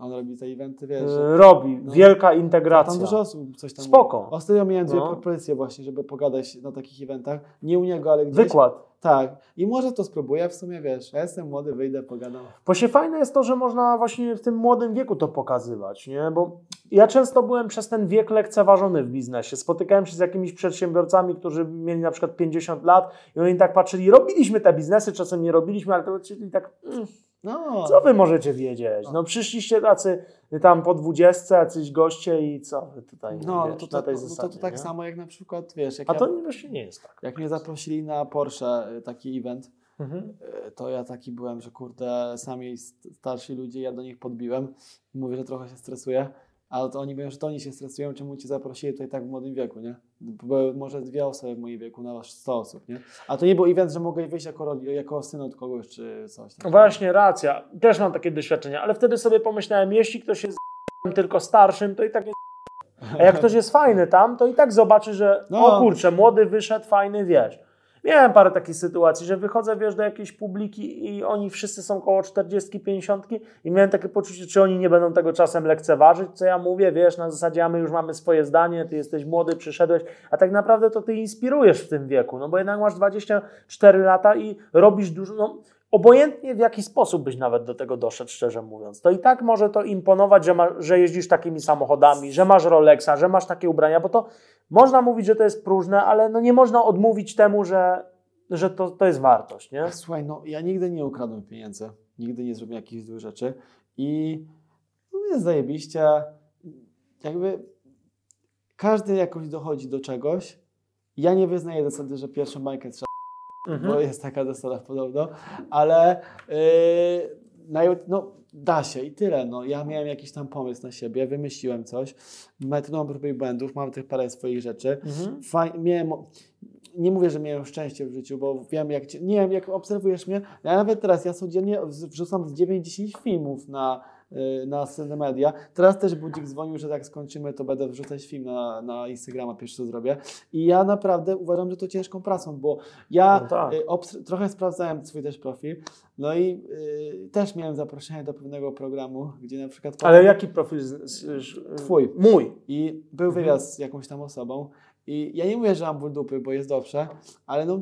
On robi te eventy, wiesz. że- Yy, Robi, No. wielka Tam integracja. dużo osób coś tam Spoko. mówi. Ostatnio miałem dwie No. propozycje właśnie, żeby pogadać na takich eventach. Nie u niego, ale gdzieś. Wykład. Tak. I może to spróbuję, w sumie wiesz, ja jestem młody, wyjdę, pogadam. Się fajne jest to, że można właśnie w tym młodym wieku to pokazywać, nie? Bo ja często byłem przez ten wiek lekceważony w biznesie. Spotykałem się z jakimiś przedsiębiorcami, którzy mieli na przykład 50 lat i oni tak patrzyli, robiliśmy te biznesy, czasem nie robiliśmy, ale to czyli tak, mm, No. co wy możecie wiedzieć? No przyszliście tacy tam po dwudziestce, jacyś goście i co wy tutaj, No, wiesz, to, to, na tej no, to, zasadzie, to tak nie? samo jak na przykład, wiesz, jak, A ja, to właśnie nie jest tak. jak mnie zaprosili na Porsche y, taki event, Mhm. y, to ja taki byłem, że kurde, sami st- starsi ludzie, ja do nich podbiłem i mówię, że trochę się stresuję, ale to oni mówią, że to oni się stresują, czemu cię zaprosili tutaj tak w młodym wieku, nie? Były może dwie osoby w moim wieku na 100 osób, nie? A to nie był event, że mogę wyjść jako, jako syn od kogoś czy coś. No Właśnie, racja. Też mam takie doświadczenia, ale wtedy sobie pomyślałem, jeśli ktoś jest tylko starszym, to i tak nie A jak ktoś jest fajny tam, to i tak zobaczy, że No. o kurczę, młody wyszedł, fajny, wiesz. Miałem parę takich sytuacji, że wychodzę, wiesz, do jakiejś publiki i oni wszyscy są koło 40, 50 i miałem takie poczucie, czy oni nie będą tego czasem lekceważyć, co ja mówię, wiesz, na zasadzie, a my już mamy swoje zdanie, ty jesteś młody, przyszedłeś, a tak naprawdę to ty inspirujesz w tym wieku, no bo jednak masz 24 lata i robisz dużo, no obojętnie w jaki sposób byś nawet do tego doszedł, szczerze mówiąc, to i tak może to imponować, że, ma, że jeździsz takimi samochodami, że masz Rolexa, że masz takie ubrania, bo to można mówić, że to jest próżne, ale no nie można odmówić temu, że, że to, to jest wartość, nie? Słuchaj, no ja nigdy nie ukradłem pieniędzy, nigdy nie zrobiłem jakichś złych rzeczy i no, jest zajebiście. Jakby każdy jakoś dochodzi do czegoś. Ja nie wyznaję zasady, że pierwszą bańkę trzeba, Mhm. bo jest taka zasada podobno, ale yy, naj- no, da się i tyle. No, ja miałem jakiś tam pomysł na siebie, wymyśliłem coś, metodą prób i błędów, mam tych parę swoich rzeczy. Mhm. Faj, miałem, nie mówię, że miałem szczęście w życiu, bo wiem, jak, nie wiem, jak obserwujesz mnie, ja nawet teraz, ja codziennie wrzucam z 9-10 filmów na, na sceny media. Teraz też Budzik dzwonił, że jak skończymy, to będę wrzucać film na, na Instagrama, pierwszy co zrobię. I ja naprawdę uważam, że to ciężką pracą, bo ja No tak. y, trochę sprawdzałem swój też profil, no i y, też miałem zaproszenie do pewnego programu, gdzie na przykład... Ale potem- jaki profil? Z, Twój. Mój. i był Mhm. wywiad z jakąś tam osobą. I ja nie mówię, że mam ból dupy, bo jest dobrze, ale no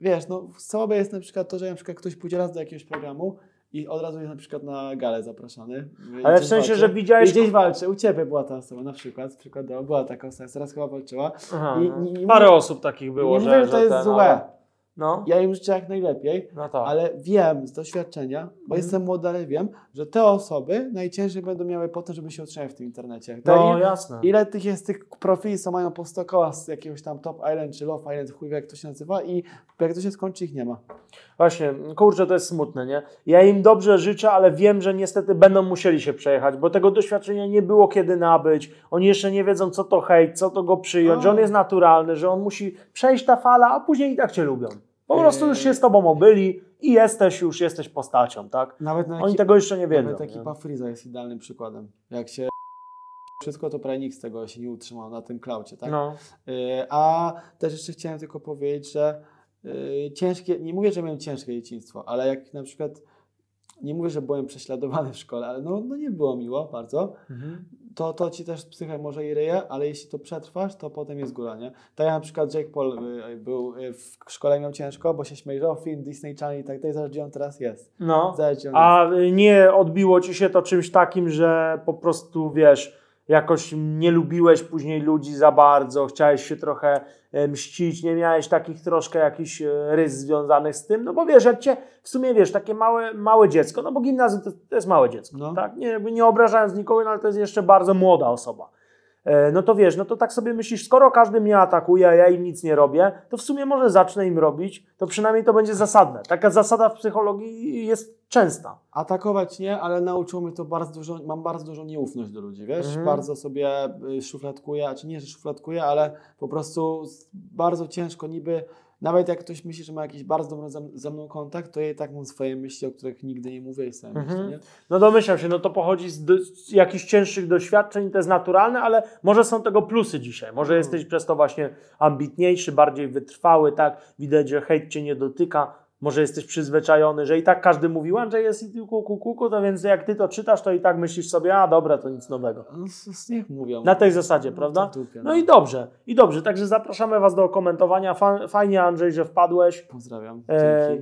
wiesz, no słabe jest na przykład to, że na przykład ktoś pójdzie raz do jakiegoś programu i od razu jest na przykład na galę zapraszany. Ale w sensie, walczy. że widziałeś... I gdzieś walczy, u Ciebie była ta osoba na przykład, przykładowo, była taka osoba, teraz chyba walczyła. Aha, I- no. nie- nie Parę osób takich było, nie że, mówię, że to jest ten, złe, ale- No, ja im życzę jak najlepiej, no tak. ale wiem z doświadczenia, bo Mhm. jestem młody, ale wiem, że te osoby najciężej będą miały potem, żeby się utrzymać w tym internecie. To No im- jasne. Ile tych jest tych profili, co mają po 100 koła z jakiegoś tam Top Island czy Love Island, chuj jak to się nazywa i jak to się skończy, ich nie ma. Właśnie, kurczę, to jest smutne, nie? Ja im dobrze życzę, ale wiem, że niestety będą musieli się przejechać, bo tego doświadczenia nie było kiedy nabyć. Oni jeszcze nie wiedzą, co to hejt, co to go przyjąć, A. że on jest naturalny, że on musi przejść ta fala, a później i tak cię lubią. Po prostu już się z tobą obyli i jesteś już, jesteś postacią, tak? Nawet na Oni tego jeszcze nie wiedzą. Nawet nie? ekipa Freeza jest idealnym przykładem. Jak się wszystko, to prawie nikt z tego się nie utrzymał na tym klaucie, tak? No. Y, A też jeszcze chciałem tylko powiedzieć, że y, ciężkie, nie mówię, że miałem ciężkie dzieciństwo, ale jak na przykład, nie mówię, że byłem prześladowany w szkole, ale no, no nie było miło bardzo, Mhm. to, to ci też psychę może i ryje, ale jeśli to przetrwasz, to potem jest góra, nie? Tak jak na przykład Jake Paul y, był y, w szkole miał ciężko, bo się śmiejał, film Disney Channel i tak dalej, zobacz gdzie on teraz jest. No. A y, nie odbiło ci się to czymś takim, że po prostu wiesz, jakoś nie lubiłeś później ludzi za bardzo, chciałeś się trochę e, mścić, nie miałeś takich troszkę jakichś e, rys związanych z tym, no bo wiesz, jak cię w sumie wiesz, takie małe, małe dziecko, no bo gimnazjum to, to jest małe dziecko, No. tak? Nie, nie obrażając nikogo, no ale to jest jeszcze bardzo młoda osoba. E, No to wiesz, no to tak sobie myślisz, skoro każdy mnie atakuje, a ja im nic nie robię, to w sumie może zacznę im robić, to przynajmniej to będzie zasadne. Taka zasada w psychologii jest częsta. Atakować nie, ale nauczyło mnie to bardzo dużo, mam bardzo dużą nieufność do ludzi, wiesz, Mhm. bardzo sobie y, szufladkuję, a czy nie, że szufladkuję, ale po prostu bardzo ciężko niby, nawet jak ktoś myśli, że ma jakiś bardzo dobry ze, ze mną kontakt, to ja i tak mam swoje myśli, o których nigdy nie mówię i sobie Mhm. myślę? No domyślam się, no to pochodzi z, do, z jakichś cięższych doświadczeń, to jest naturalne, ale może są tego plusy dzisiaj. Może Mhm. jesteś przez to właśnie ambitniejszy, bardziej wytrwały, tak? Widać, że hejt cię nie dotyka. Może jesteś przyzwyczajony, że i tak każdy mówił, Andrzej jest i kuku, kuku, to więc jak ty to czytasz, to i tak myślisz sobie, a dobra, to nic nowego. No, niech mówią. Na tej zasadzie, No, prawda? dupie, No i dobrze, i dobrze. Także zapraszamy Was do komentowania. Fa- Fajnie, Andrzej, że wpadłeś. Pozdrawiam. E,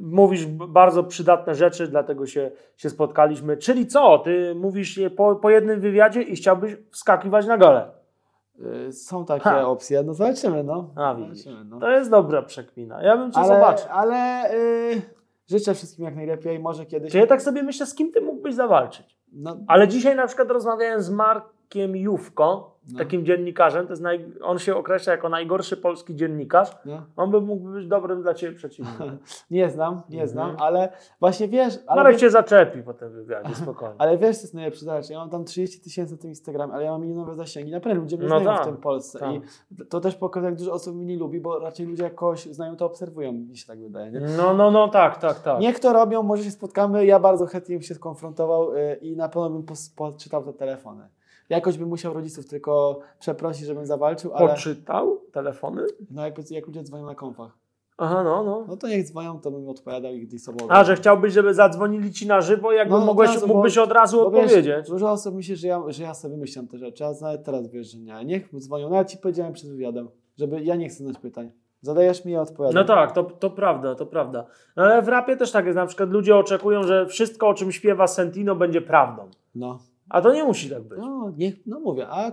mówisz bardzo przydatne rzeczy, dlatego się, się spotkaliśmy. Czyli co? Ty mówisz po, po jednym wywiadzie i chciałbyś wskakiwać na galę. Y, Są takie Ha. opcje, no zobaczymy, no. A. Zobaczymy, no. To jest dobra przekmina. Ja bym cię Ale, zobaczył. ale y, życzę wszystkim jak najlepiej, może kiedyś. Czy ja tak sobie myślę, z kim ty mógłbyś zawalczyć? No, Ale dzisiaj na przykład rozmawiałem z Markiem Jówko, No. takim dziennikarzem. To jest naj... On się określa jako najgorszy polski dziennikarz. no. On by mógł być dobrym dla ciebie przeciwnikiem. Nie znam, nie znam, Mhm. ale właśnie wiesz, ale, Marek cię zaczepi po tym wywiadzie, spokojnie. ale wiesz, co jest najlepsze rzecz. Ja mam tam 30 tysięcy na tym Instagramie, ale ja mam milionowe zasięgi. Naprawdę ludzie mnie No znają tak, w tym Polsce. tak. I to też pokazuje, jak dużo osób mnie nie lubi, bo raczej ludzie jak kogoś znają, to obserwują, mi się tak wydaje. Nie? No, no, no, tak, tak, tak. Niech to robią, może się spotkamy. Ja bardzo chętnie bym się skonfrontował y, i na pewno bym poczytał te telefony. Jakoś bym musiał rodziców tylko przeprosić, żebym zawalczył, ale Poczytał telefony? no jakby, jak ludzie dzwonią na konfach, Aha, no, no. no to niech dzwonią, to bym odpowiadał i gdzieś sobą. A, że chciałbyś, żeby zadzwonili ci na żywo, jakby No, mogłeś, razu, mógłbyś bo- od razu Bo wiesz, odpowiedzieć. dużo osób myśli, że ja, że ja sobie wymyślam te rzeczy, a nawet teraz wiesz, że nie. Niech dzwonią. No ja ci powiedziałem przed wywiadem, żeby ja nie chcę znać pytań. Zadajesz mi, ja odpowiadam. No tak, to, to prawda, to prawda. No, ale w rapie też tak jest, na przykład ludzie oczekują, że wszystko, o czym śpiewa Sentino, będzie prawdą. No, A to nie musi tak być. no, niech, no mówię, a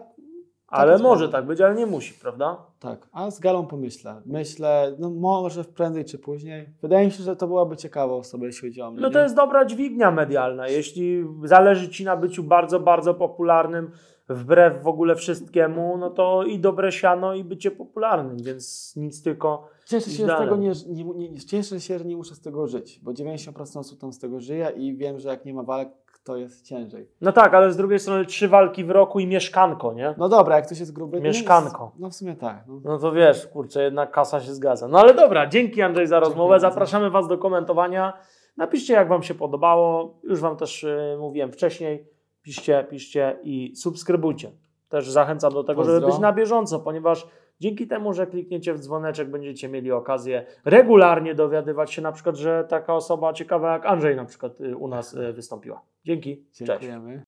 ale może tak być, ale nie musi, prawda? tak, a z galą pomyślę. Myślę, no może prędzej czy później. Wydaje mi się, że to byłaby ciekawa osoba, jeśli chodzi o mnie. No to jest dobra dźwignia medialna. Jeśli zależy ci na byciu bardzo, bardzo popularnym, wbrew w ogóle wszystkiemu, no to i dobre siano, i bycie popularnym, więc nic tylko. Cieszę się z tego, nie, nie, nie, cieszę się, że nie muszę z tego żyć, bo 90% osób tam z tego żyje i wiem, że jak nie ma walk, to jest ciężej. No tak, ale z drugiej strony trzy walki w roku i mieszkanko, nie? No dobra, jak ktoś jest gruby. Mieszkanko. No w sumie tak. No. No to wiesz, kurczę, jednak kasa się zgadza. No ale dobra, dzięki Andrzej za rozmowę. bardzo. Zapraszamy Was do komentowania. Napiszcie, jak Wam się podobało. Już Wam też y, mówiłem wcześniej. Piszcie, piszcie i subskrybujcie. Też zachęcam do tego, żeby Pozdro. być na bieżąco, ponieważ dzięki temu, że klikniecie w dzwoneczek, będziecie mieli okazję regularnie dowiadywać się na przykład, że taka osoba ciekawa jak Andrzej na przykład y, u nas y, wystąpiła. Dzięki. Cześć. Dziękujemy.